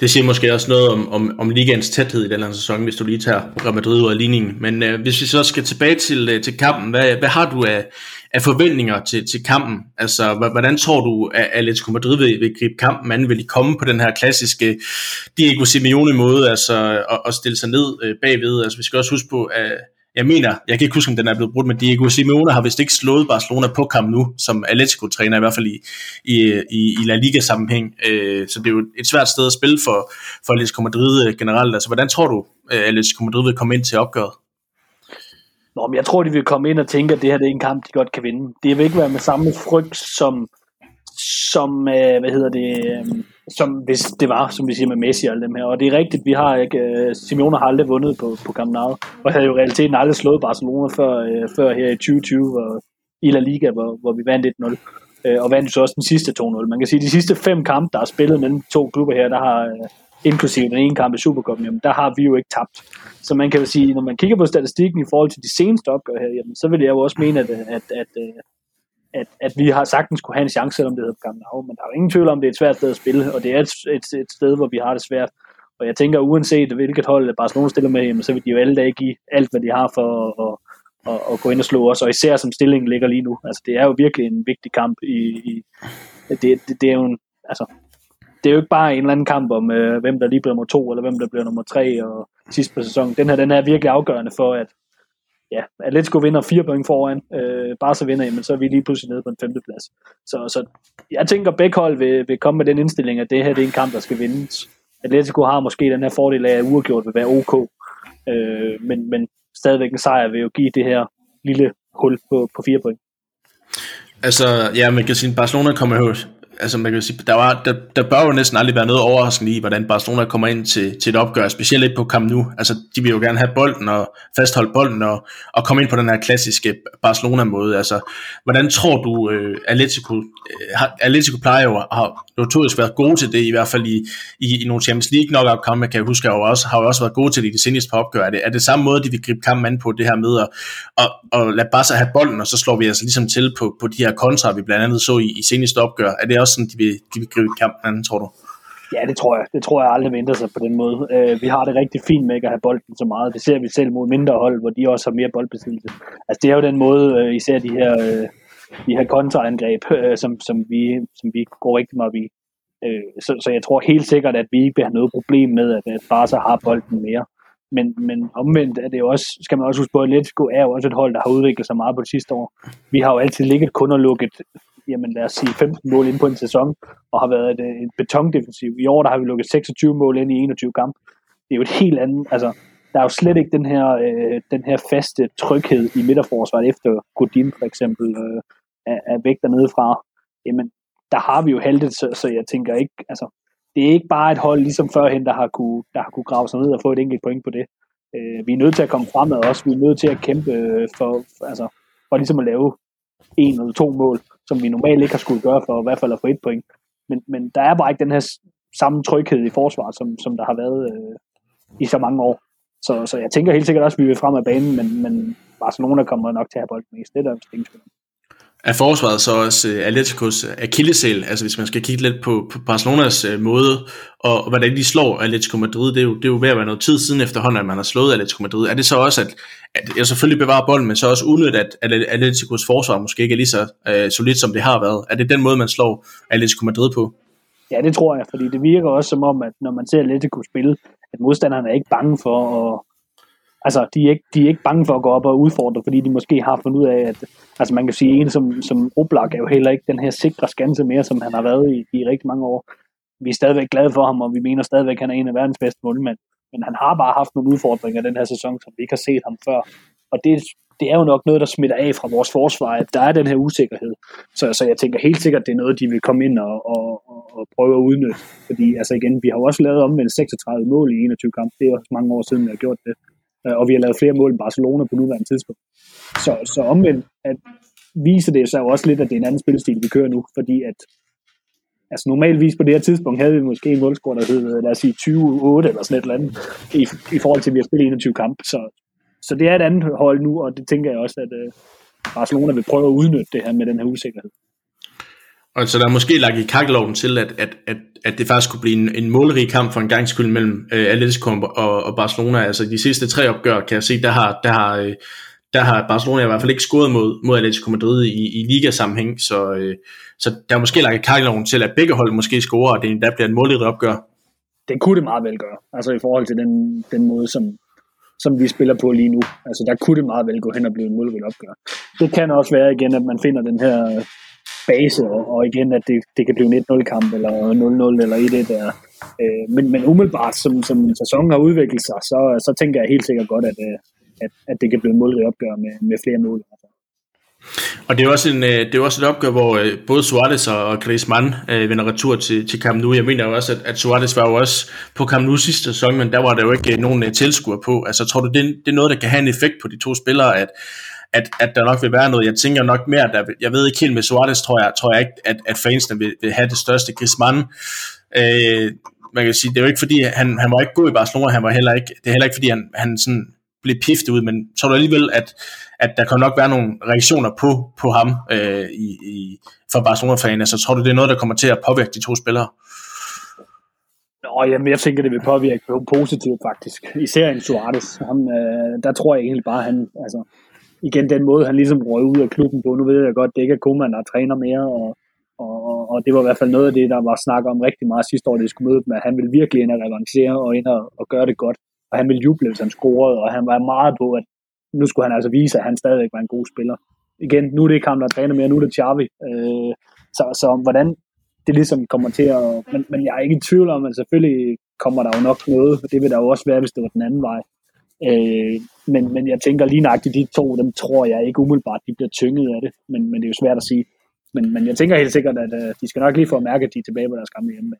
Speaker 1: Det siger måske også noget om, om, om ligaens tæthed i den her sæson, hvis du lige tager Real Madrid ud af ligningen. Men øh, hvis vi så skal tilbage til, øh, til kampen, hvad, hvad har du af, af forventninger til, til kampen? Altså, hvordan tror du, at Atletico Madrid vil, vil gribe kampen an? Vil de komme på den her klassiske Diego Simeone-måde, altså at, at stille sig ned øh, bagved? Altså, vi skal også huske på, at jeg mener, jeg kan ikke huske, om den er blevet brudt, men Diego Simeone har vist ikke slået Barcelona på kamp nu, som Atletico-træner, i hvert fald i, i, i, i La Liga-sammenhæng. Øh, så det er jo et svært sted at spille for, for Atletico Madrid øh, generelt. Altså, hvordan tror du, Atletico Madrid vil komme ind til opgøret?
Speaker 2: Nå, men jeg tror, de vil komme ind og tænke, at det her det er en kamp, de godt kan vinde. Det vil ikke være med samme frygt, som, som, øh, hvad hedder det, øh, som hvis det var, som vi siger med Messi og alle dem her. Og det er rigtigt, vi har ikke, øh, Simeone har aldrig vundet på, på Camp Nou, og havde jo i realiteten aldrig slået Barcelona før, øh, før her i 2020, hvor, i La Liga, hvor, hvor vi vandt 1-0. Øh, og vandt så også den sidste 2-0. Man kan sige, at de sidste fem kampe, der er spillet mellem to klubber her, der har, øh, inklusive den ene kamp i Supercup, jamen der har vi jo ikke tabt. Så man kan jo sige, når man kigger på statistikken i forhold til de seneste opgør her, jamen, så vil jeg jo også mene, at, at, at, øh, at, at vi har sagtens kunne have en chance, selvom det hedder Camp Nou, men der er jo ingen tvivl om, det er et svært sted at spille, og det er et, et, et sted, hvor vi har det svært. Og jeg tænker, uanset hvilket hold Barcelona stiller med, jamen, så vil de jo alle dage give alt, hvad de har for at, at, at gå ind og slå os, og især som stillingen ligger lige nu. Altså, det er jo virkelig en vigtig kamp. I, i det, det, det, er jo en, altså, det er jo ikke bare en eller anden kamp om, øh, hvem der lige bliver nummer to, eller hvem der bliver nummer tre og sidst på sæsonen. Den her, den er virkelig afgørende for, at ja, Atletico vinder fire point foran, øh, bare så vinder, men så er vi lige pludselig nede på en femteplads. Så, så jeg tænker, at begge hold vil, vil komme med den indstilling, at det her det er en kamp, der skal vindes. Atletico har måske den her fordel af, at uafgjort vil være ok, øh, men, men stadigvæk en sejr vil jo give det her lille hul på, på fire point.
Speaker 1: Altså, ja, man kan sige, at Barcelona kommer jo altså man kan sige, der, var, der, der bør jo næsten aldrig være noget overraskende i, hvordan Barcelona kommer ind til, til et opgør, specielt ikke på Camp Nou. Altså, de vil jo gerne have bolden og fastholde bolden og, og komme ind på den her klassiske Barcelona-måde. Altså, hvordan tror du, øh, Atletico, øh, Atletico plejer jo har notorisk været gode til det, i hvert fald i, i, i nogle Champions League nok kampe, kan jeg huske, har jo også, har jo også været gode til det i de seneste par opgør. Er det, er det samme måde, de vil gribe kampen an på det her med at og, og lade Barca have bolden, og så slår vi altså ligesom til på, på de her kontra, vi blandt andet så i, i seneste opgør. Er det også sådan, de vil, de vil gribe kampen anden, tror du?
Speaker 2: Ja, det tror jeg. Det tror jeg aldrig venter sig på den måde. Øh, vi har det rigtig fint med ikke at have bolden så meget. Det ser vi selv mod mindre hold, hvor de også har mere boldbesiddelse. Altså det er jo den måde, øh, især de her, øh, de her kontraangreb, øh, som, som, vi, som vi går rigtig meget i. Øh, så, så jeg tror helt sikkert, at vi ikke vil have noget problem med, at, at Barca har bolden mere. Men, men omvendt er det jo også, skal man også huske på, at Atletico er jo også et hold, der har udviklet sig meget på det sidste år. Vi har jo altid ligget kun og lukket jamen lad os sige 15 mål ind på en sæson, og har været et, øh, et betongdefensiv. I år der har vi lukket 26 mål ind i 21 kampe. Det er jo et helt andet, altså der er jo slet ikke den her, øh, den her faste tryghed i midterforsvaret efter Godin for eksempel øh, er, er væk dernede fra. Jamen, der har vi jo heldet, så, så jeg tænker ikke, altså, det er ikke bare et hold ligesom førhen, der har kunne, der har kunne grave sig ned og få et enkelt point på det. Øh, vi er nødt til at komme fremad også. Vi er nødt til at kæmpe øh, for, for altså, for ligesom at lave en eller to mål som vi normalt ikke har skulle gøre for i hvert fald at få et point. Men, men der er bare ikke den her samme tryghed i forsvaret, som, som der har været øh, i så mange år. Så, så jeg tænker helt sikkert også, at vi vil frem af banen, men, men Barcelona kommer nok til at have bolden mest. Det er der ingen
Speaker 1: er forsvaret så også uh, Atleticos øh, akillesæl, altså hvis man skal kigge lidt på, på Barcelonas uh, måde, og, hvordan de slår Atletico Madrid, det er, jo, det er jo ved at være noget tid siden efterhånden, at man har slået Atletico Madrid. Er det så også, at, at jeg selvfølgelig bevarer bolden, men så også udnytte, at, at Atleticos forsvar måske ikke er lige så uh, solidt, som det har været? Er det den måde, man slår Atletico Madrid på?
Speaker 2: Ja, det tror jeg, fordi det virker også som om, at når man ser Atletico spille, at modstanderne er ikke bange for at altså, de er, ikke, de er ikke bange for at gå op og udfordre, fordi de måske har fundet ud af, at altså, man kan sige, en som, som Oblak er jo heller ikke den her sikre skanse mere, som han har været i, i rigtig mange år. Vi er stadigvæk glade for ham, og vi mener stadigvæk, at han er en af verdens bedste målmænd. Men han har bare haft nogle udfordringer den her sæson, som vi ikke har set ham før. Og det, det er jo nok noget, der smitter af fra vores forsvar, at der er den her usikkerhed. Så, så jeg tænker helt sikkert, at det er noget, de vil komme ind og, og, og prøve at udnytte. Fordi altså igen, vi har jo også lavet omvendt 36 mål i 21 kampe. Det er også mange år siden, vi har gjort det. Øh, og vi har lavet flere mål end Barcelona på nuværende tidspunkt. Så, så omvendt at viser det sig jo også lidt, at det er en anden spilstil, vi kører nu, fordi at altså normalvis på det her tidspunkt havde vi måske en målscore, der hed, lad os sige, 20-8 eller sådan et eller andet, i, i forhold til, at vi har spillet 21 kampe. Så, så det er et andet hold nu, og det tænker jeg også, at øh, Barcelona vil prøve at udnytte det her med den her usikkerhed.
Speaker 1: Og så der er måske lagt i kakkeloven til, at, at, at, at det faktisk kunne blive en, en målrig kamp for en gang skyld mellem øh, Atletico og, og Barcelona. Altså de sidste tre opgør, kan jeg se, der har, der har, øh, der har Barcelona i hvert fald ikke scoret mod, mod Atletico Madrid i, i ligasammenhæng, så, øh, så der er måske lagt i kakkeloven til, at begge hold måske scorer, og det endda bliver en målrig opgør.
Speaker 2: Det kunne det meget vel gøre, altså i forhold til den, den måde, som, som vi spiller på lige nu. Altså der kunne det meget vel gå hen og blive en målrig opgør. Det kan også være igen, at man finder den her base, og, og igen, at det, det kan blive en 1-0-kamp, eller 0-0, eller 1-1 der. Øh, men, men umiddelbart, som, som sæsonen har udviklet sig, så, så tænker jeg helt sikkert godt, at, øh, at, at det kan blive en målrig opgør med, med flere mål.
Speaker 1: Og det er også, en, øh, det er også et opgør, hvor øh, både Suarez og Griezmann øh, vender retur til, til Camp Nou. Jeg mener jo også, at, at Suarez var jo også på Camp Nou sidste sæson, men der var der jo ikke nogen tilskuer på. Altså tror du, det, det er noget, der kan have en effekt på de to spillere, at, at, at der nok vil være noget. Jeg tænker nok mere, der, jeg ved ikke helt med Suarez, tror jeg, tror jeg ikke, at, at fansene vil, vil have det største. Griezmann, øh, man kan sige, det er jo ikke fordi, han, han var ikke god i Barcelona, han var heller ikke, det er heller ikke fordi, han, han sådan blev piftet ud, men tror du alligevel, at, at der kan nok være nogle reaktioner på, på ham øh, i, i, for Barcelona-fanen, så tror du, det er noget, der kommer til at påvirke de to spillere?
Speaker 2: Nå, jamen, jeg tænker, det vil påvirke positivt faktisk. Især en Suarez. Ham, øh, der tror jeg egentlig bare, han, altså, igen den måde, han ligesom røg ud af klubben på. Nu ved jeg godt, det ikke er Koeman, der træner mere, og, og, og, det var i hvert fald noget af det, der var snak om rigtig meget sidste år, det skulle møde med, at han ville virkelig ind og revancere og ind og, og gøre det godt. Og han ville juble, hvis han scorede, og han var meget på, at nu skulle han altså vise, at han stadigvæk var en god spiller. Igen, nu er det ikke ham, der træner mere, nu er det Xavi. Øh, så, så hvordan det ligesom kommer til at... Men, men jeg er ikke i tvivl om, at selvfølgelig kommer der jo nok noget, og det vil der jo også være, hvis det var den anden vej. Øh, men, men jeg tænker lige nøjagtigt, de to, dem tror jeg ikke umiddelbart, de bliver tynget af det, men, men det er jo svært at sige. Men, men jeg tænker helt sikkert, at øh, de skal nok lige få at mærke, at de er tilbage på deres gamle hjemme.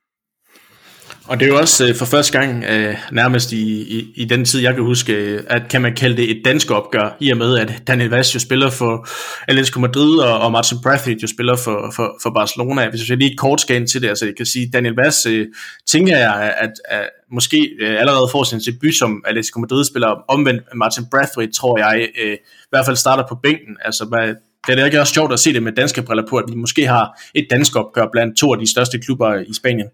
Speaker 1: Og det er jo også øh, for første gang, øh, nærmest i, i, i den tid, jeg kan huske, øh, at kan man kalde det et dansk opgør, i og med, at Daniel Vaz jo spiller for Atletico Madrid, og, og Martin Brathwaite jo spiller for, for, for Barcelona. Hvis jeg lige kort skal ind til det, altså jeg kan sige, Daniel Vaz, øh, tænker jeg, at, at måske øh, allerede får sin debut som Atletico Madrid-spiller, omvendt Martin Brathwaite, tror jeg, øh, i hvert fald starter på bænken. Altså, hvad, det er ikke også sjovt at se det med danske briller på, at vi måske har et dansk opgør blandt to af de største klubber i Spanien.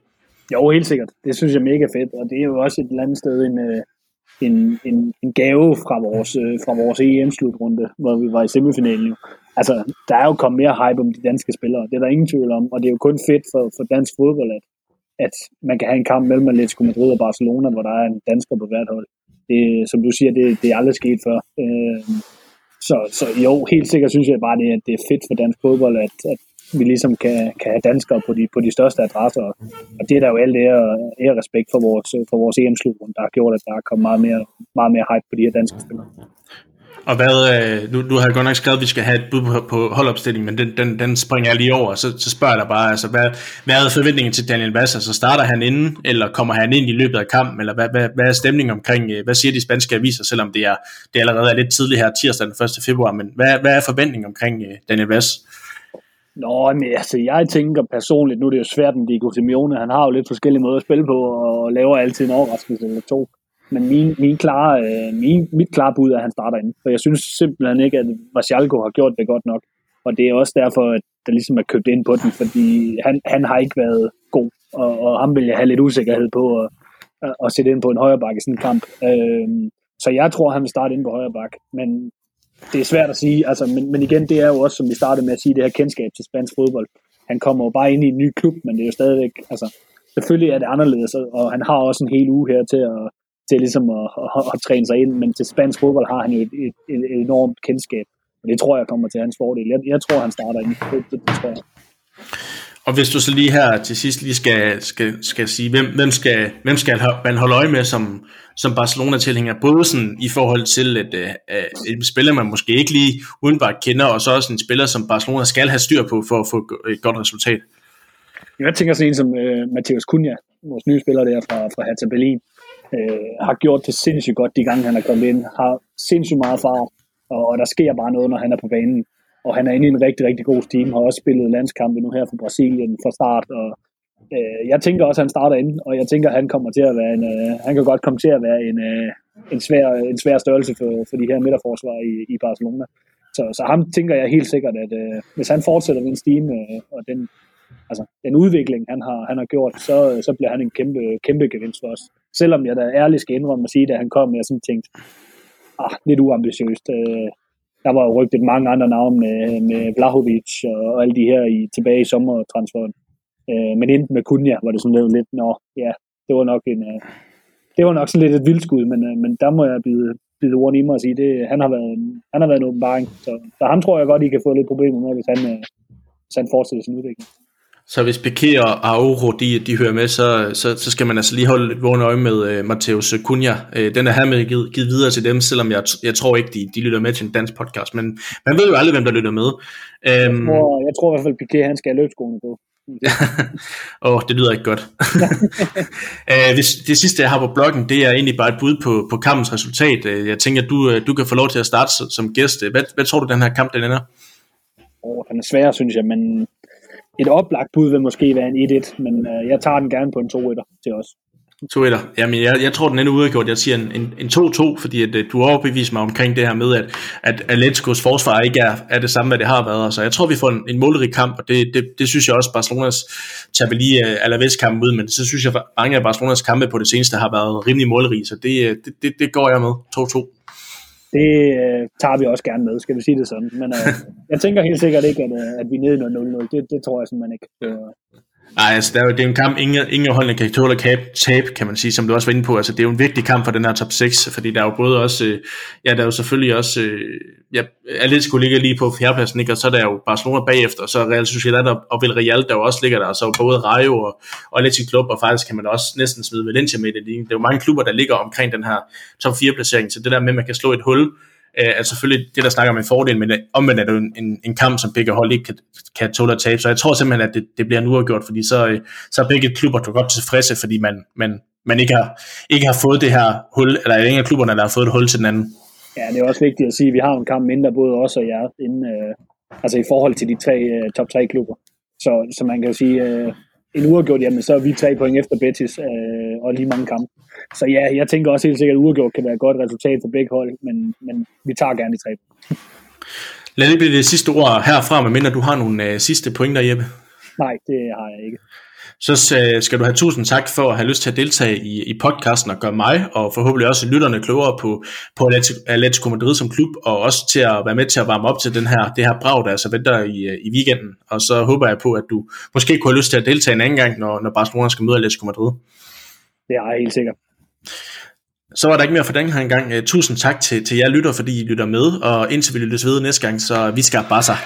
Speaker 2: Jo, helt sikkert. Det synes jeg er mega fedt, og det er jo også et eller andet sted en, øh, en, en, en gave fra vores, øh, fra vores EM-slutrunde, hvor vi var i semifinalen. Altså, der er jo kommet mere hype om de danske spillere, det er der ingen tvivl om, og det er jo kun fedt for, for dansk fodbold, at, at man kan have en kamp mellem Atletico Madrid og Barcelona, hvor der er en dansker på hvert hold. Det, som du siger, det, det er aldrig sket før. Øh, så, så jo, helt sikkert synes jeg bare, det, at det er fedt for dansk fodbold, at, at vi ligesom kan, kan have danskere på de, på de største adresser. Og det er der jo alt ære, ære respekt for vores, for vores EM-slutrunde, der har gjort, at der er kommet meget mere, meget mere hype på de her danske spillere.
Speaker 1: Og hvad, øh, nu, nu, du har godt nok skrevet, at vi skal have et bud på, på holdopstilling, men den, den, den springer jeg lige over, så, så spørger jeg dig bare, altså, hvad, hvad er forventningen til Daniel Vass? Altså starter han inden, eller kommer han ind i løbet af kampen, eller hvad, hvad, hvad er stemningen omkring, øh, hvad siger de spanske aviser, selvom det, er, det allerede er lidt tidligt her, tirsdag den 1. februar, men hvad, hvad er forventningen omkring øh, Daniel Vass?
Speaker 2: Nå, men altså, jeg tænker personligt, nu er det jo svært med Diego Simeone, han har jo lidt forskellige måder at spille på, og laver altid en overraskelse eller to. Men min, min klare, øh, min, mit klare bud er, at han starter ind. For jeg synes simpelthen ikke, at Marcialco har gjort det godt nok. Og det er også derfor, at der ligesom er købt ind på den, fordi han, han har ikke været god. Og, og ham vil jeg have lidt usikkerhed på at, at, at sætte ind på en højre bakke i sådan en kamp. Øh, så jeg tror, han vil starte ind på højre bakke. Men det er svært at sige, altså, men, men igen, det er jo også, som vi startede med at sige, det her kendskab til spansk fodbold. Han kommer jo bare ind i en ny klub, men det er jo stadigvæk, altså, selvfølgelig er det anderledes, og han har også en hel uge her til at, til ligesom at, at, at træne sig ind, men til spansk fodbold har han jo et, et, et, enormt kendskab, og det tror jeg kommer til hans fordel. Jeg, jeg tror, han starter ind. Det, det, det tror jeg.
Speaker 1: Og hvis du så lige her til sidst lige skal, skal, skal sige, hvem, hvem, skal, hvem skal man holde øje med som, som Barcelona-tilhænger, både sådan i forhold til et, at øh, øh, en spiller, man måske ikke lige udenbart kender, og så også en spiller, som Barcelona skal have styr på for at få et godt resultat?
Speaker 2: Jeg tænker sådan en som øh, uh, Matheus Cunha, vores nye spiller der fra, fra Hertha Berlin, uh, har gjort det sindssygt godt de gange, han er kommet ind, har sindssygt meget fart, og, og der sker bare noget, når han er på banen og han er inde i en rigtig, rigtig god team, har også spillet landskampe nu her for Brasilien fra start, og øh, jeg tænker også, at han starter ind, og jeg tænker, at han kommer til at være en, øh, han kan godt komme til at være en, øh, en, svær, en svær størrelse for, for de her midterforsvar i, i Barcelona. Så, så ham tænker jeg helt sikkert, at øh, hvis han fortsætter den stime øh, og den, altså, den udvikling, han har, han har gjort, så, øh, så bliver han en kæmpe, kæmpe gevinst for os. Selvom jeg da ærligt skal indrømme at sige, at han kom, jeg sådan tænkte, ah, lidt uambitiøst. Øh, der var jo rygtet mange andre navne med, med Vlahovic og, og alle de her i, tilbage i sommertransferen. Øh, men enten med Kunja var det sådan lidt, nå, ja, det var nok en, øh, det var nok sådan lidt et vildskud, men, øh, men der må jeg byde, byde ordene i mig og sige, det, han, har været, han har været en åbenbaring. Så, så ham tror jeg godt, I kan få lidt problemer med, hvis han, øh, hvis han fortsætter sin udvikling.
Speaker 1: Så hvis Piqué og Auro, de, de hører med, så, så, så skal man altså lige holde lidt vågen øje med uh, Mateus Cunha. Uh, den er hermed givet, givet videre til dem, selvom jeg, jeg tror ikke, de, de lytter med til en dansk podcast. Men man ved jo aldrig, hvem der lytter med.
Speaker 2: Um, jeg, tror, jeg tror i hvert fald, Piqué han skal have løbskoene på.
Speaker 1: Åh, oh, det lyder ikke godt. uh, det, sidste, jeg har på bloggen, det er egentlig bare et bud på, på kampens resultat. Uh, jeg tænker, at du, du kan få lov til at starte som gæst. Hvad, hvad tror du, den her kamp den ender?
Speaker 2: Oh, den er svær, synes jeg, men et oplagt bud vil måske være en 1-1, men jeg tager den gerne på en 2-1'er til os.
Speaker 1: 2-1'er. Jamen, jeg, jeg tror, den ender udgjort. Jeg siger en, en, en 2-2, fordi at, du har overbevist mig omkring det her med, at, at Atleticos forsvar ikke er, er det samme, hvad det har været. Så jeg tror, vi får en, en målrig kamp, og det, det, det synes jeg også, Barcelonas tager lige uh, Alaves kamp ud, men så synes jeg, at mange af Barcelonas kampe på det seneste har været rimelig målrige, så det, øh, det, det, det går jeg med. 2-2
Speaker 2: det øh, tager vi også gerne med, skal vi sige det sådan. Men øh, jeg tænker helt sikkert ikke, at, øh, at vi er nede i 0-0. Det, det tror jeg simpelthen ikke. Øh,
Speaker 1: Nej, altså det er jo det er en kamp, ingen, ingen holdene kan tåle at tabe, kan man sige, som du også var inde på. Altså det er jo en vigtig kamp for den her top 6, fordi der er jo både også, øh, ja, der er jo selvfølgelig også, øh, ja, Atletico ligger lige på fjerdepladsen, ikke? og så er der jo Barcelona bagefter, og så Real Sociedad og, og Villarreal, der jo også ligger der, og så både Rayo og, og Atletico Club, og faktisk kan man også næsten smide Valencia med i det. Det er jo mange klubber, der ligger omkring den her top 4 placering, så det der med, at man kan slå et hul, øh, er selvfølgelig det, der snakker om en fordel, men øh, omvendt er det jo en, en, kamp, som begge hold ikke kan, kan tåle at tabe. Så jeg tror simpelthen, at det, det bliver en uafgjort, fordi så, øh, så er begge klubber godt tilfredse, fordi man, man, man ikke, har, ikke har fået det her hul, eller ingen af klubberne, der har fået et hul til den anden.
Speaker 2: Ja, det er også vigtigt at sige, at vi har en kamp mindre, både os og jer, inden, øh, altså i forhold til de tre øh, top tre klubber. Så, så man kan jo sige, øh, en uafgjort, jamen så er vi tre point efter Betis øh, og lige mange kampe. Så ja, jeg tænker også helt sikkert, at uafgjort kan være et godt resultat for begge hold, men, men vi tager gerne de tre.
Speaker 1: Lad det blive det sidste ord herfra, medmindre du har nogle øh, sidste pointer, Jeppe.
Speaker 2: Nej, det har jeg ikke.
Speaker 1: Så øh, skal du have tusind tak for at have lyst til at deltage i, i podcasten og gøre mig, og forhåbentlig også lytterne klogere på, på Atletico Madrid som klub, og også til at være med til at varme op til den her, det her brag, der altså venter i, øh, i weekenden. Og så håber jeg på, at du måske kunne have lyst til at deltage en anden gang, når, når Barcelona skal møde Atletico Madrid.
Speaker 2: Det er jeg helt sikkert.
Speaker 1: Så var der ikke mere for den her gang. Øh, tusind tak til, til jer lytter, fordi I lytter med, og indtil vi lyttes ved næste gang, så vi skal bare sig.